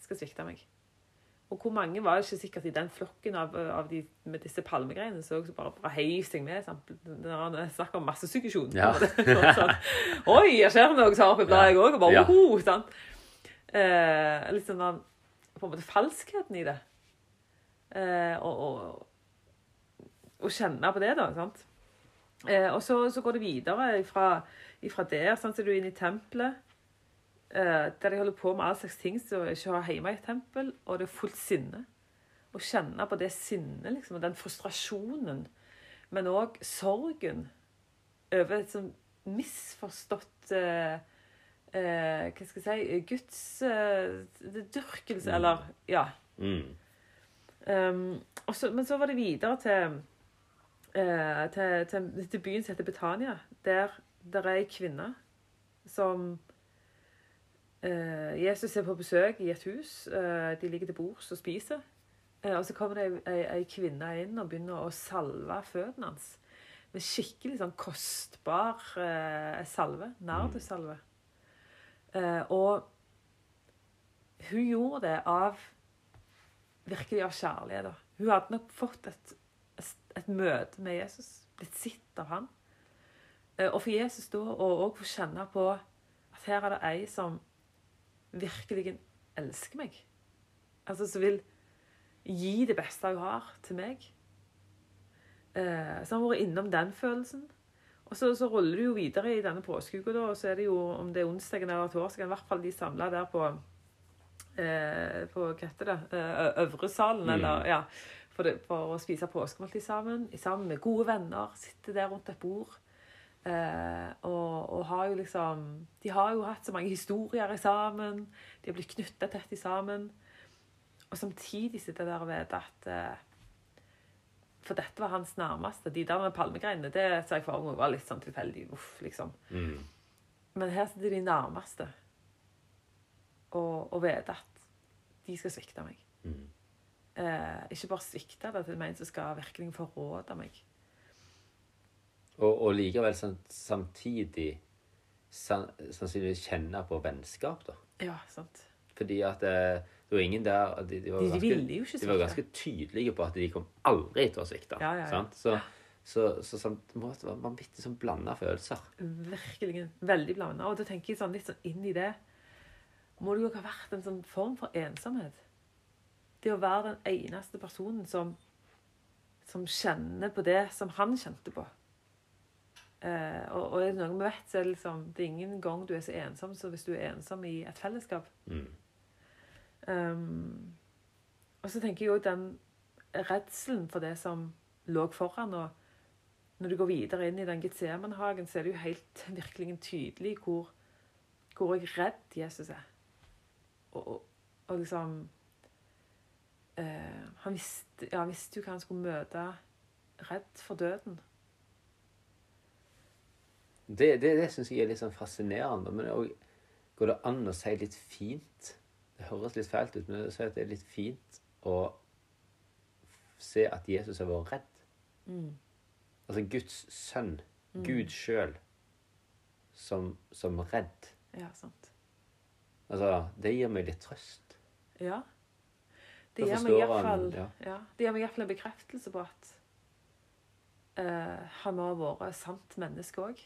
skal svikte meg. Og hvor mange var det ikke sikkert i den flokken av, av de med disse palmegreiene som bare, bare heiv seg med? Sant? Når han snakker om massesuggesjon. Ja. sånn, sånn. Oi, her skjer det noe, så har jeg òg, og bare Ja. oho, sant? Eh, sånn den, på en måte falskheten i det. Eh, og, og, kjenne på det, da. sant? Eh, og så, så går det videre fra, ifra der, sånn så er du inne i tempelet. Eh, der de holder på med all slags ting som ikke har hjemme i et tempel, og det er fullt sinne. Å kjenne på det sinnet, liksom, og den frustrasjonen, men òg sorgen over et sånn misforstått eh, eh, Hva skal jeg si Guds eh, dyrkelse, eller Ja. Mm. Um, også, men så var det videre til, eh, til, til, til byen som heter Betania. Der det er ei kvinne som eh, Jesus er på besøk i et hus. Eh, de ligger til bords og spiser. Eh, og så kommer det ei, ei, kvinne inn og begynner å salve føttene hans. Med skikkelig sånn kostbar eh, salve. Nardussalve. Eh, og hun gjorde det av virkelig av kjærlighet. Hun hadde nok fått et, et møte med Jesus, blitt sett av han. Eh, Og for Jesus da, og få kjenne på at her er det ei som virkelig elsker meg. Altså som vil gi det beste hun har, til meg. Eh, så han har vært innom den følelsen. Og så, så ruller du jo videre i denne påskeuka, da, og så er det jo, om det er onsdagen eller torsdagen, i hvert fall de samla der på eh, på hva heter det, eh, Øvresalen, Mm. eller ja, for, det, for å spise påskemåltid sammen, sammen med gode venner, sitte der rundt et bord. Eh, og, og har jo liksom De har jo hatt så mange historier sammen. De har blitt knytta tett sammen. Og samtidig sitte der og vite at eh, For dette var hans nærmeste. De der med palmegreinene, det ser jeg for meg var litt sånn tilfeldig. Uff, liksom. Mm. Men her sitter de nærmeste og, og vet at de skal svikte meg. Mm. Eh, ikke bare svikte det til meg som skal virkelig forråde meg. Og, og likevel samtidig sannsynligvis kjenne på vennskap, da. Ja, sant. Fordi at eh, det var ingen der De, de, var, De, ganske, de var ganske tydelige på at de kom aldri til å svikte. Ja, ja? Så, så, så, så det må være vanvittig sånn blanda følelser. Virkelig veldig blanda. Og da tenker jeg sånn, litt sånn inn i det Må det jo ha vært en sånn form for ensomhet. Det å være den eneste personen som, som kjenner på det som han kjente på. Eh, og, og er det noe vi vet, så er det liksom Det er ingen gang du er så ensom som hvis du er ensom i et fellesskap. Mm. Um, og så tenker jeg òg den redselen for det som lå foran. Og når du går videre inn i den Getsemanhagen, så er det jo helt virkelig tydelig hvor, hvor jeg redd Jesus er. Og, og, og liksom eh, Han visste, ja, visste jo hva han skulle møte. Redd for døden. Det, det, det syns jeg er litt sånn fascinerende. Men det går det an å si litt fint høres litt fælt ut, men jeg sier at det er litt fint å se at Jesus har vært redd. Mm. Altså Guds sønn, Gud sjøl, som, som redd. Ja, sant. Altså, det gir meg litt trøst. Ja. Det gir meg iallfall ja. ja, det gir meg en bekreftelse på at uh, han har vært sant menneske òg.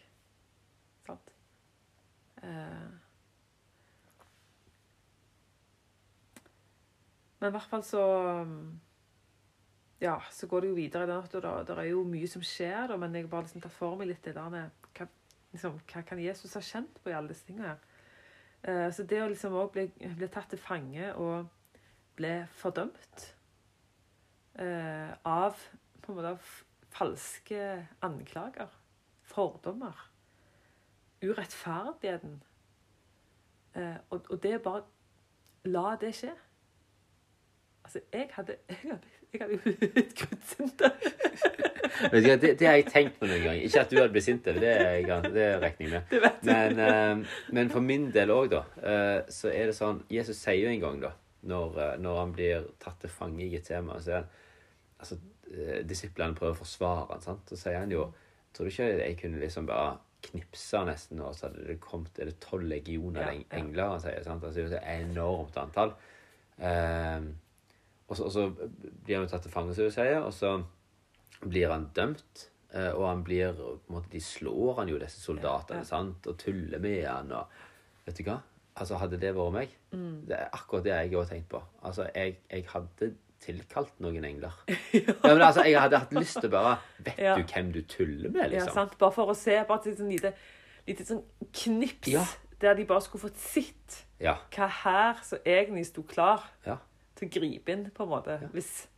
Sant? Eh, men i hvert fall så Ja, så går det jo videre. Det er jo mye som skjer, men jeg bare liksom tatt for meg litt det der med hva, liksom, hva kan Jesus ha kjent på i alle disse tingene? Eh, så det å liksom òg bli, bli tatt til fange og bli fordømt eh, av på en måte falske anklager, fordommer, urettferdigheten. Eh, og, og det bare la det skje. Altså, jeg hadde Jeg hadde, jo du hva, Det, det har jeg tenkt på noen gang. Ikke at du hadde blitt sint over det, det regner jeg med. Men, eh, men for min del òg, da, eh, så er det sånn Jesus sier jo en gang, da, når, eh, når han blir tatt til fange i Getema, så er han altså, Disiplene prøver å forsvare han, sant? Så sier han jo Tror du ikke jeg kunne liksom bare knipsa nesten, og så hadde det kommet er det tolv legioner Ja, ja. engler? Han sier, sant? Altså, det er et enormt antall. Eh, og, så, og så blir han jo tatt til fange, som du sier, og så blir han dømt. eh, Og han blir på en måte, De slår han jo, disse soldatene, Ja, ja. sant? og tuller med han. og Vet du hva? Altså, Hadde det vært meg Mm. Det er akkurat det jeg òg har tenkt på. Altså, jeg, jeg hadde tilkalt noen engler. ja. men altså, Jeg hadde hatt lyst til bare Vet Ja. du hvem du tuller med, Ja, liksom? sant? Bare for å se bare et sånn lite, lite sånn knips Ja. der de bare skulle fått sett Ja. hva her som egentlig sto klar ja. Til å gripe inn, på en måte. Hvis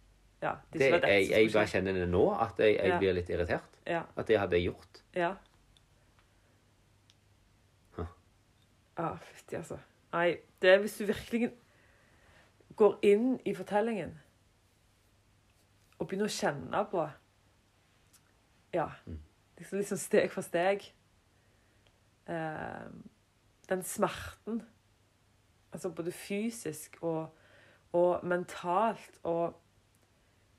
ja, det Det, dette jeg, jeg bare kjenner det nå, at jeg, jeg blir litt irritert. Ja, At det hadde jeg gjort. ja. Huh. Ah, fytti, altså. Nei, det er hvis du virkelig går inn i fortellingen og begynner å kjenne på Ja, Mm. liksom, liksom steg for steg eh, Den smerten, altså både fysisk og, og mentalt, og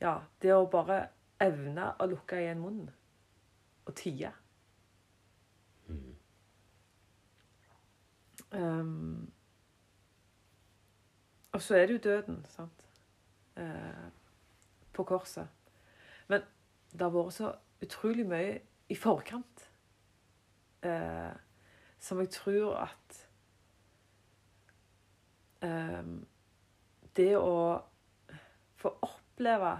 ja, det å bare evne å lukke igjen munnen og tie. Um, og så er det jo døden, sant? Eh, på korset. Men det har vært så utrolig mye i forkant eh, som jeg tror at ehm, Det å få oppleve,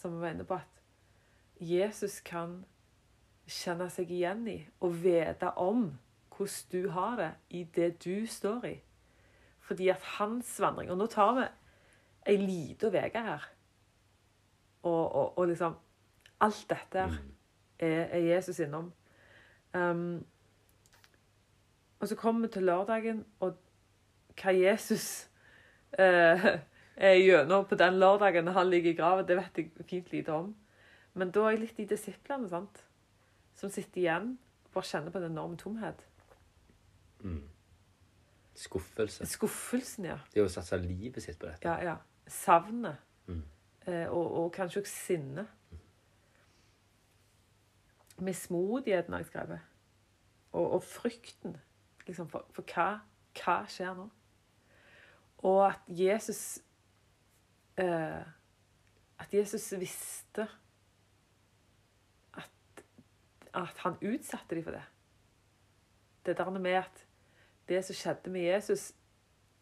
som vi var inne på, at Jesus kan kjenne seg igjen i og vite om hvordan du har det i det du står i. Fordi at hans vandring Og nå tar vi ei lita uke her. Og, og, og liksom Alt dette er, er Jesus innom. Um, og så kommer vi til lørdagen, og hva Jesus er gjennom på den lørdagen han ligger i graven, det vet jeg fint lite om. Men da er jeg litt i disiplene sant? som sitter igjen og bare kjenner på en enorm tomhet. Skuffelse. Skuffelsen, ja. Det å satse livet sitt på dette. Ja, ja. Savnet. Mm. Eh, og, og kanskje også sinne. Mismodigheten har jeg skrevet. Og, og frykten. Liksom, for, for hva, hva skjer nå? Og at Jesus eh, At Jesus visste at, at han utsatte dem for det. Det der med at det som skjedde med Jesus,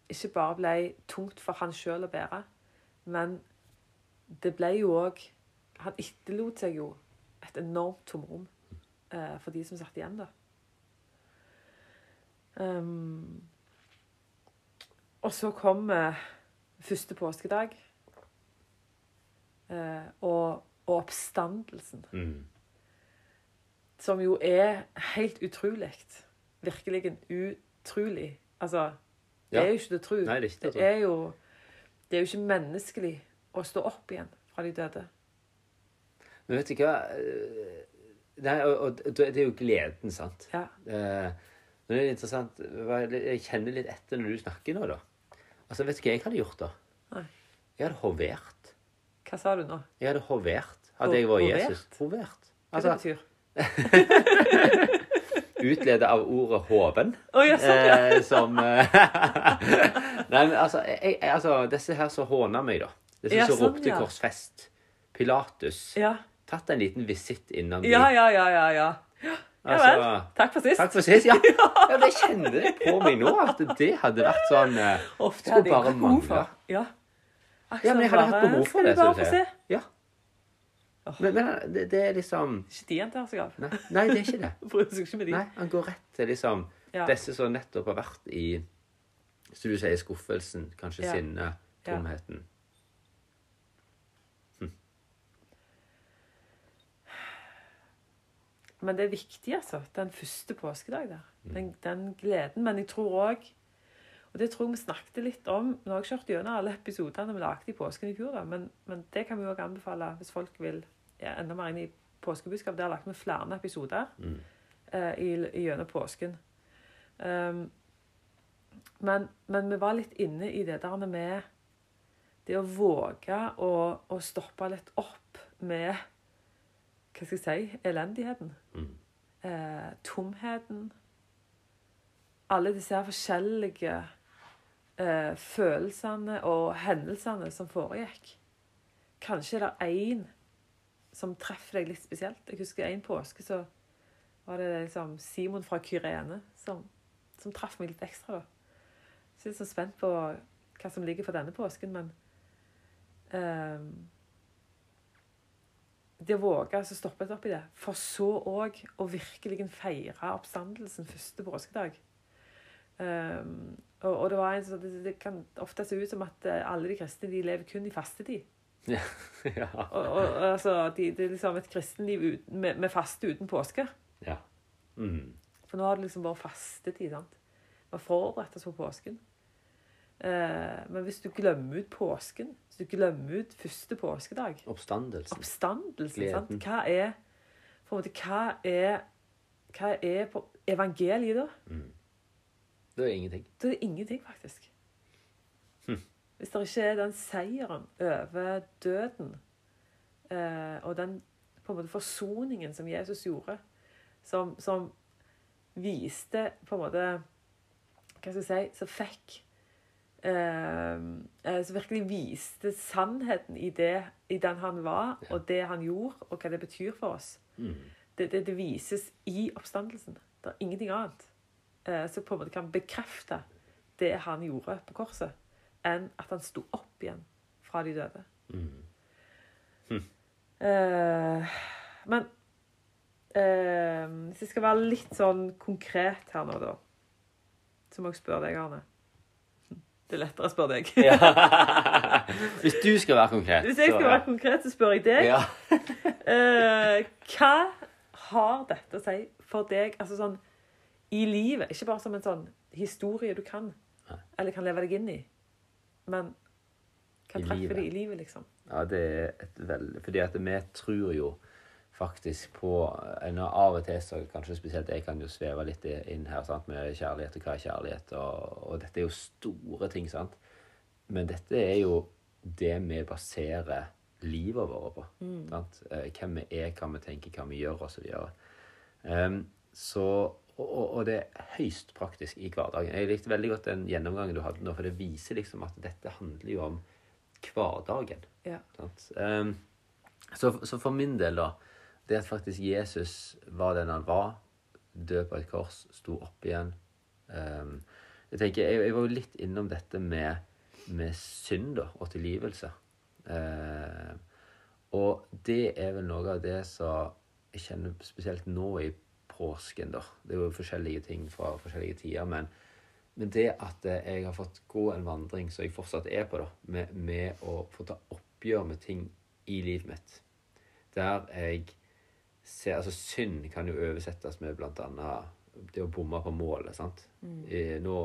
ikke bare ble tungt for han sjøl å bære, men det ble jo òg Han etterlot seg jo et enormt tomrom eh, for de som satt igjen, da. Um, og så kom eh, første påskedag. Eh, og, og oppstandelsen. Mm. Som jo er helt utrolig. Virkelig utrolig. Altså, det Ja. er jo ikke til å tro. Nei, det er ikke er jo Det er jo ikke menneskelig å stå opp igjen fra de døde. Men vet du hva? Eh, Nei, og, og det er jo gleden, sant? Ja. Eh, men det er interessant Jeg kjenner litt etter når du snakker nå, da. Altså, vet du hva jeg hadde gjort da? Nei. Jeg hadde hovert. Hva sa du nå? Jeg hadde hovert. Hadde jeg vært Jesus. Hovert. Hva Altså, det betyr Utledet av ordet hoven. Å ja, sånn, ja. Eh, som eh, Nei, men altså, jeg, altså Disse her som håna meg, da. Disse Ja, som sånn, ropte ja. korsfest. Pilatus. Ja, Tatt en liten visitt innom ja, de. ja, ja. ja, ja. Ja Altså, vel. Takk for sist. Takk for sist. Ja. ja, det kjenner jeg på meg nå, at det hadde vært sånn eh, Ofte hadde jeg hatt behov for. Ja. Ja, men jeg hadde hatt behov for det. Skal du bare få se? Ja. Men, men det, det er liksom Ikke de han tar seg av. Nei, nei, det er ikke det. Bryr seg ikke med de. Nei, Han går rett til liksom Ja. disse som nettopp har vært i Som du sier, skuffelsen, kanskje Ja. sinnet, Ja. tomheten. Men det er viktig, altså. Den første påskedag der. Den, den gleden. Men jeg tror òg Og det tror jeg vi snakket litt om har jeg kjørt gjennom alle episodene vi lagde i påsken i fjor, da, men, men det kan vi òg anbefale hvis folk vil ja, enda mer inn i påskebudskap. Der lagt vi flere episoder Mm. eh, i, i gjennom påsken. Um, men, men vi var litt inne i det der med det å våge å, å stoppe litt opp med Hva skal jeg si elendigheten. Mm. Eh, tomheten. Alle disse her forskjellige eh, følelsene og hendelsene som foregikk. Kanskje er det én som treffer deg litt spesielt. Jeg husker en påske så var det liksom Simon fra Kyrene som, som traff meg litt ekstra. da. Så jeg er litt sånn spent på hva som ligger for denne påsken, men ehm, Det å våge å stoppe opp i det, for så òg å virkelig feire oppstandelsen første påskedag. Um, og, og det var en som det, det kan ofte se ut som at eh, alle de kristne de lever kun i fastetid. ja. Og, og altså, de, det er liksom et kristenliv ut, med, med faste uten påske. ja. Mm. For nå har det liksom vært fastetid. sant? Vi har forberedt oss på påsken. Eh, men hvis du glemmer ut påsken, hvis du glemmer ut første påskedag, Oppstandelsen. oppstandelsen sant? Hva er på en måte, hva er, hva er på evangeliet da? Det er ingenting. Da er det ingenting, faktisk. Hvis det ikke er den seieren over døden, eh, og den på en måte forsoningen som Jesus gjorde, som, som viste på en måte Hva skal jeg si Som fikk Som virkelig viste sannheten i, det, i den han var, og det han gjorde, og hva det betyr for oss. Mm. Det, det, det vises i oppstandelsen. Det er ingenting annet eh, som på en måte kan bekrefte det han gjorde på korset, enn at han sto opp igjen fra de døde. Mm. Eh, men eh, hvis jeg skal være litt sånn konkret her nå, da, så må jeg spørre deg, Arne. Det er lettere å spørre deg. Ja. Hvis du skal være konkret Hvis jeg skal være konkret, så spør jeg deg. ja. uh, hva har dette å si for deg altså sånn, i livet? Ikke bare som en sånn historie du kan, Nei. eller kan leve deg inn i, men kan I treffe livet. deg i livet, liksom. Ja, det er et veldig Fordi at vi tror jo faktisk på nå, Av og til så kanskje spesielt jeg kan jo sveve litt inn her sant, med kjærlighet og hva er kjærlighet, og, og dette er jo store ting, sant. Men dette er jo det vi baserer livet vårt på. Sant? Eh, Hvem vi er, hva vi tenker, hva vi gjør, osv. Um, så og, og, det er høyst praktisk i hverdagen. Jeg likte veldig godt den gjennomgangen du hadde nå, for det viser liksom at dette handler jo om hverdagen. Ja. Sant? Ehm, så, så for min del, da Det at faktisk Jesus var den han var, død på et kors, sto opp igjen Um, Jeg tenker, jeg, jeg var jo litt innom dette med, med synd og tilgivelse. Uh, og det er vel noe av det som jeg kjenner spesielt nå i påsken. da. Det er jo forskjellige ting fra forskjellige tider. men men det at eh, jeg har fått gå en vandring som jeg fortsatt er på, da, med, med å få ta oppgjør med ting i livet mitt, der jeg ser Altså, synd kan jo oversettes med annet det å bomme på målet, sant. Eh, Nå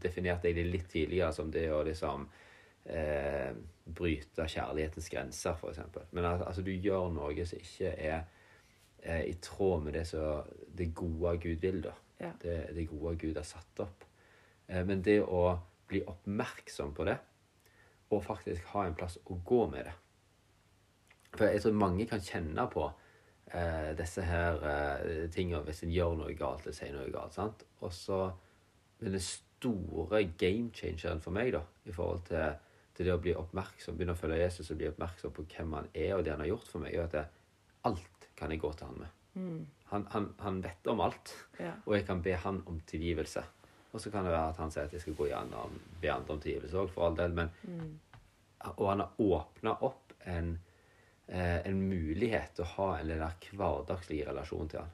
definerte jeg det litt tidligere som det å liksom eh, bryte kjærlighetens grenser, eksempel. Men al- altså, du gjør noe som ikke er eh, i tråd med det som det gode Gud vil, da. Ja. Det, det gode Gud har satt opp. Eh, Men det å bli oppmerksom på det, og faktisk ha en plass å gå med det For jeg tror mange kan kjenne på eh, disse her eh, tingene hvis en gjør noe galt eller sier noe galt. sant? Og så den store game changeren for meg, da, i forhold til, til det å bli oppmerksom, begynne å følge Jesus og bli oppmerksom på hvem han er, og det han har gjort for meg, er at jeg, alt kan jeg gå til han med. Han, han, han vet om alt, Ja. og jeg kan be han om tilgivelse. Og så kan det være at han sier at jeg skal gå igjen og be andre om tilgivelse òg, for all del. Men, Og han har åpna opp en, eh, en mulighet til å ha en der hverdagslig relasjon til han.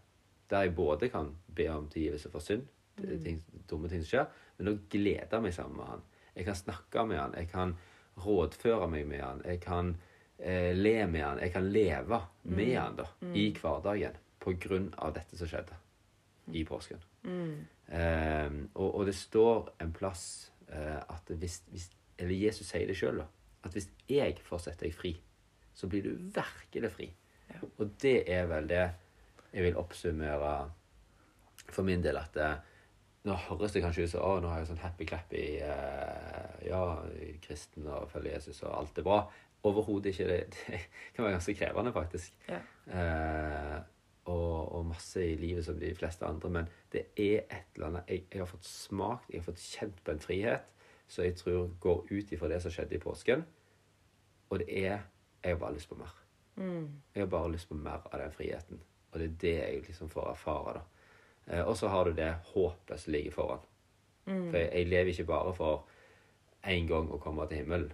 Der jeg både kan be om tilgivelse for synd, det er ting, dumme ting som skjer, men òg glede meg sammen med han. Jeg kan snakke med han, jeg kan rådføre meg med han, jeg kan eh, le med han, jeg kan leve med han da, i hverdagen på grunn av dette som skjedde i påsken. Eh, og, og det står en plass eh, at hvis, hvis Eller Jesus sier det sjøl, da. At hvis jeg får sette deg fri, så blir du virkelig fri. Ja. Og det er vel det jeg vil oppsummere for min del. At det, nå høres det kanskje ut som å, nå har jeg sånn happy-clappy eh, Ja, kristen og følger Jesus, og alt er bra. Overhodet ikke. Det, det kan være ganske krevende, faktisk. Ja. Eh, og, og masse i livet som de fleste andre. Men det er et eller annet Jeg, jeg har fått smakt, jeg har fått kjent på en frihet som jeg tror går ut ifra det som skjedde i påsken. Og det er Jeg har bare lyst på mer. Jeg har bare lyst på mer av den friheten. Og det er det jeg liksom får erfare. da. Eh, og så har du det håpet som ligger foran. For jeg, jeg lever ikke bare for én gang å komme til himmelen.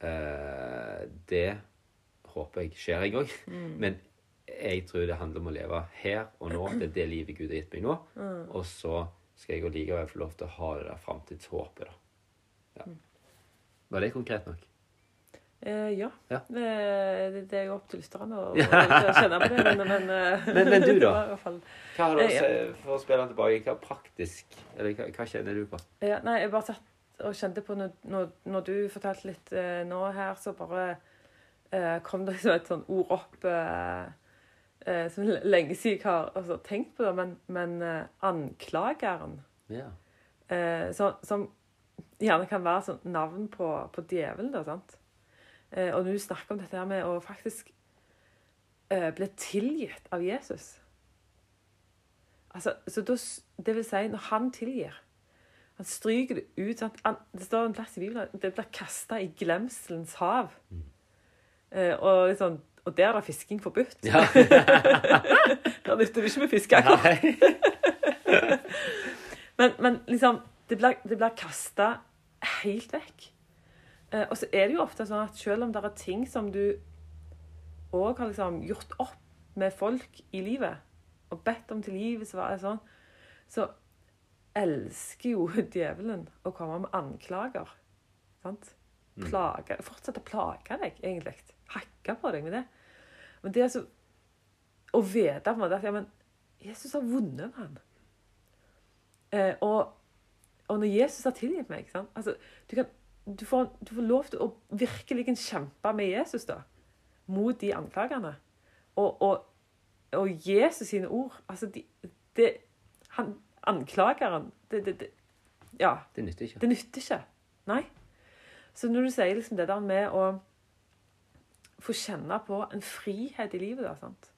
Eh, det håper jeg skjer en gang. Men jeg tror det handler om å leve her og nå. Det er det livet Gud har gitt meg nå. Og så skal jeg likevel få lov til å ha det der framtidshåpet, da. Ja. Var det konkret nok? Eh, ja. Ja. Det, det er jo opp til lytterne å, å kjenne på det, men Men, eh, Men- men du da? Hva har du å Eh, si for å spille den tilbake? Hva praktisk Eller hva, hva kjenner du på? Ja, nei, jeg bare satt og kjente på når, når, når du fortalte litt eh, nå her, så bare eh, kom det liksom et sånn ord opp eh, eh, som lenge siden jeg har altså, tenkt på det, men, men eh, anklageren, Ja. eh, så, som gjerne kan være sånn navn på, på djevelen, da, sant? Eh, og når du snakker om dette her med å faktisk eh, bli tilgitt av Jesus Altså, så da, det vil si, når han tilgir Han stryker det ut. Sant? Han, det står en plass i Bibelen det blir kasta i glemselens hav. Eh, og, liksom, og der er det fisking forbudt. ja. Der nytter det ikke med fiskeakkurat. Nei. Men, men liksom Det blir, det blir kasta helt vekk. Eh, og så er det jo ofte sånn at selv om det er ting som du òg har liksom gjort opp med folk i livet, og bedt om tilgivelse, sånn, så elsker jo djevelen å komme med anklager. Sant? Mm. Plage, fortsette å plage deg, egentlig. Hakke på deg med det. Men det er altså Å vite på en måte at ja, men Jesus har vunnet med han. Eh, og, og når Jesus har tilgitt meg sant? Altså, du, kan, du, får, du får lov til å virkelig kjempe med Jesus da, mot de anklagene. Og, og, og Jesus sine ord altså de, de, han, Anklageren det, det, det, Ja, Det nytter ikke. det nytter ikke. Nei. Så når du sier liksom det der med å få kjenne på en frihet i livet, da, sant?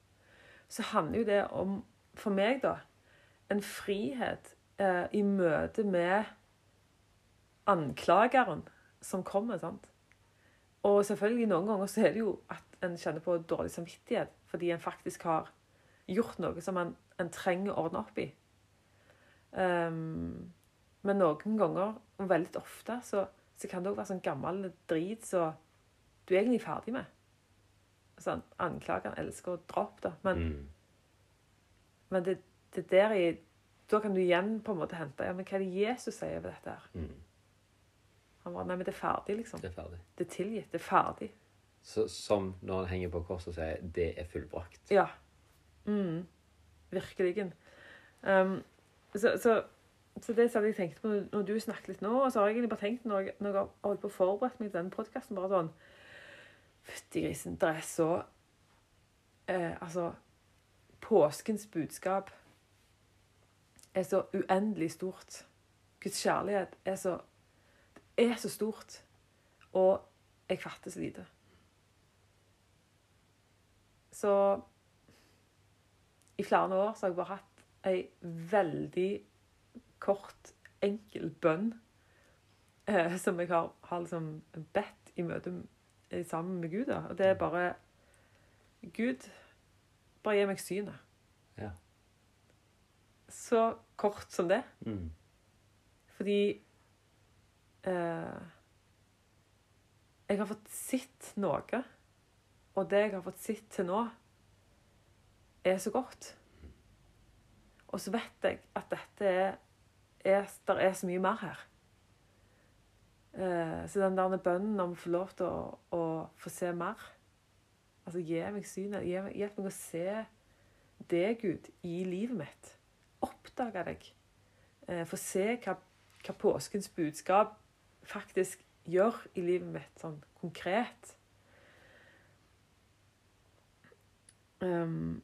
så handler jo det om, for meg, da, en frihet eh, i møte med anklageren som kommer. sant? Og selvfølgelig noen ganger så er det jo at en kjenner på dårlig samvittighet fordi en faktisk har gjort noe som en, en trenger å ordne opp i. Um, men noen ganger, og veldig ofte, så, så kan det òg være sånn gammel drit så du er egentlig ferdig med. Sånn, Anklageren elsker å dra opp, da. Men, Mm. men det, det der i Da kan du igjen på en måte hente ja, men hva er det Jesus sier over dette. her? Mm. Han bare Nei, men det er ferdig, liksom. Det er ferdig. Det er tilgitt. Det er ferdig. Så, som når han henger på korset og sier 'det er fullbrakt'. Ja. Mm. Virkelig. Um, så, så, så det hadde jeg tenkte på når du snakket litt nå, og så har jeg egentlig bare tenkt når jeg, når jeg har holdt på å forberede meg til denne podkasten, bare sånn Fytti grisen, det er så eh, Altså Påskens budskap er så uendelig stort. Guds kjærlighet er så er så stort. Og jeg fatter så lite. Så i flere år så har jeg bare hatt ei veldig kort, enkel bønn eh, som jeg har, har liksom bedt i møte med, sammen med Gud. Da. Og det er bare Gud, bare gi meg synet. Ja. Så kort som det. Mm. Fordi eh, jeg har fått sett noe, og det jeg har fått sett til nå, er så godt. Og så vet jeg at dette er, er Der er så mye mer her. Eh, så den der bønnen om å få lov til å, å få se mer Altså, gi meg synet. Hjelp meg å se deg, Gud, i livet mitt. Oppdage deg. Eh, få se hva, hva påskens budskap faktisk gjør i livet mitt, sånn konkret. Um,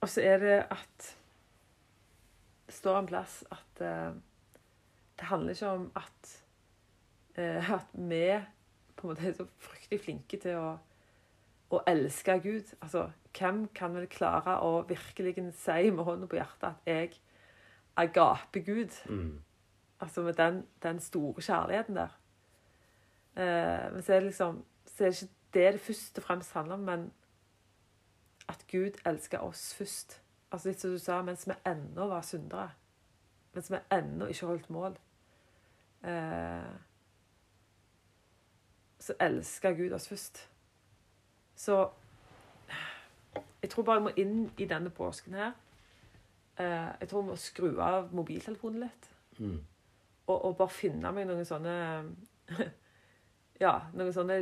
og så er det at Det står en plass at uh, det handler ikke om at uh, at vi på en måte er så fryktelig flinke til å, å elske Gud. Altså, hvem kan vel klare å virkelig si med hånda på hjertet at jeg agaper Gud? Mm. Altså med den, den store kjærligheten der. Eh, men så er det liksom Så er det ikke det det først og fremst handler om, men at Gud elsker oss først. Altså litt som du sa, mens vi ennå var syndere. Mens vi ennå ikke holdt mål. Eh, så elsker Gud oss først. Så jeg tror bare jeg må inn i denne påsken her. Eh, jeg tror jeg må skru av mobiltelefonen litt Mm. Og, og bare finne meg noen sånne Ja, noen sånne,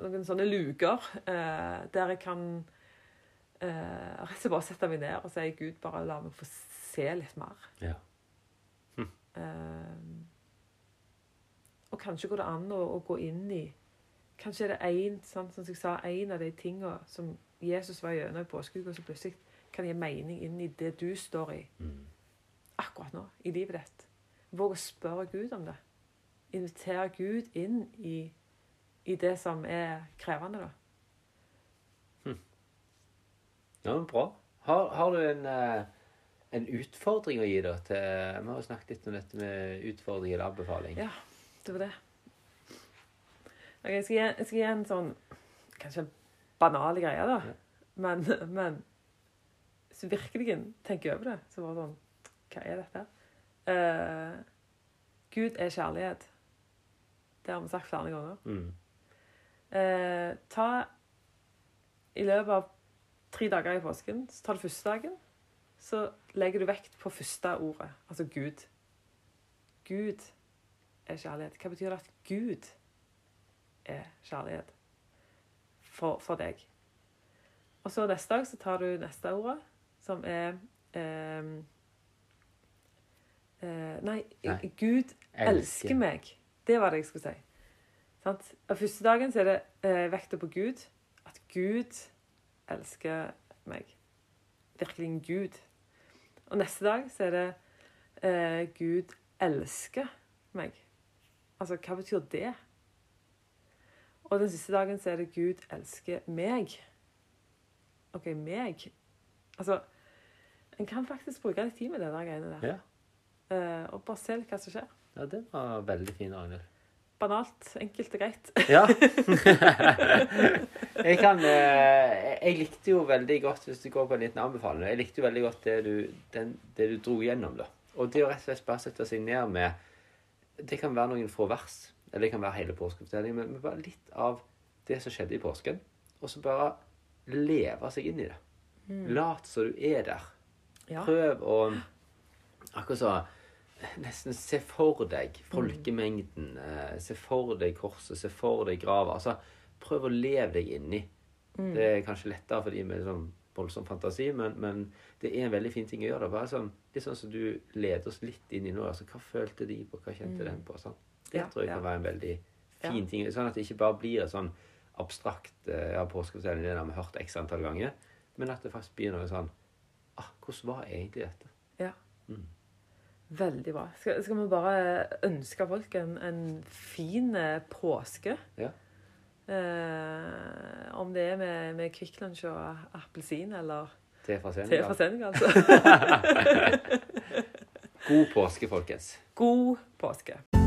noen sånne luker eh, der jeg kan eh, rett og slett bare sette meg ned og si Gud, bare la meg få se litt mer. Ja. Eh, og kanskje går det an å, å gå inn i Kanskje er det en, sånn, som jeg sa, en av de tingene som Jesus var gjennom i påskeuka, som plutselig kan gi mening inn i det du står i Mm. akkurat nå i livet ditt. Våg å spørre Gud om det. Invitere Gud inn i, i det som er krevende, da. Ja, men bra. Har, har du en, eh, en utfordring å gi da til Vi har jo snakket litt om dette med utfordring eller anbefaling. Ja, det var det. Okay, jeg, skal gi, jeg skal gi en sånn kanskje banal greie, da. Ja. Men, men hvis du virkelig tenker over det, så bare sånn Hva er dette? Eh, Gud er kjærlighet. Det har vi sagt flere ganger. Mm. Uh, ta I løpet av tre dager i påsken, så tar du første dagen, så legger du vekt på første ordet, altså Gud. Gud er kjærlighet. Hva betyr det at Gud er kjærlighet for, for deg? Og så neste dag så tar du neste ordet, som er eh, eh, nei, Nei. Gud elsker meg. Det var det jeg skulle si. Sant? Og første dagen så er det eh, vekta på Gud. At Gud elsker meg. Virkelig en Gud. Og neste dag så er det eh, Gud elsker meg. Altså, hva betyr det? Og den siste dagen så er det Gud elsker meg. OK, meg. Altså, en kan faktisk bruke litt tid med det der greiene der. Ja. Eh, og bare se hva som skjer. ja, det var veldig fin, Ragnhild. Banalt, enkelt og greit. Ja. jeg kan eh, Jeg likte jo veldig godt, hvis du går på en liten anbefaling Jeg likte jo veldig godt det du, den, det du dro gjennom, da. Og det å rett og slett bare sette seg ned med Det kan være noen få vers, eller det kan være hele påskefortellingen, men, men bare litt av det som skjedde i påsken. Og så bare leve seg inn i det. Lat som du er der. Ja. Prøv å Akkurat så Nesten se for deg folkemengden. Eh, se for deg korset, se for deg grava. Altså, prøv å leve deg inni. Det er kanskje lettere for de med sånn voldsom fantasi, men, men det er en veldig fin ting å gjøre. Bare sånn, litt sånn som du leder oss litt inn i nå. Altså, hva følte de på? Hva kjente den på? Sånn. Det Ja, tror jeg ja. kan være en veldig fin Ja. ting. Sånn at det ikke bare blir et sånn abstrakt eh, ja, påskefortelling, det har vi hørt x antall ganger, men at det faktisk blir noe sånn ah, Hvordan var egentlig dette? Ja. Mm. Veldig bra. Skal, skal vi bare ønske folk en, en fin eh, påske? Ja. Eh, om det er med, med Kvikk Lunsj og appelsin eller Te fra Senegal. Altså. God påske, folkens. God påske.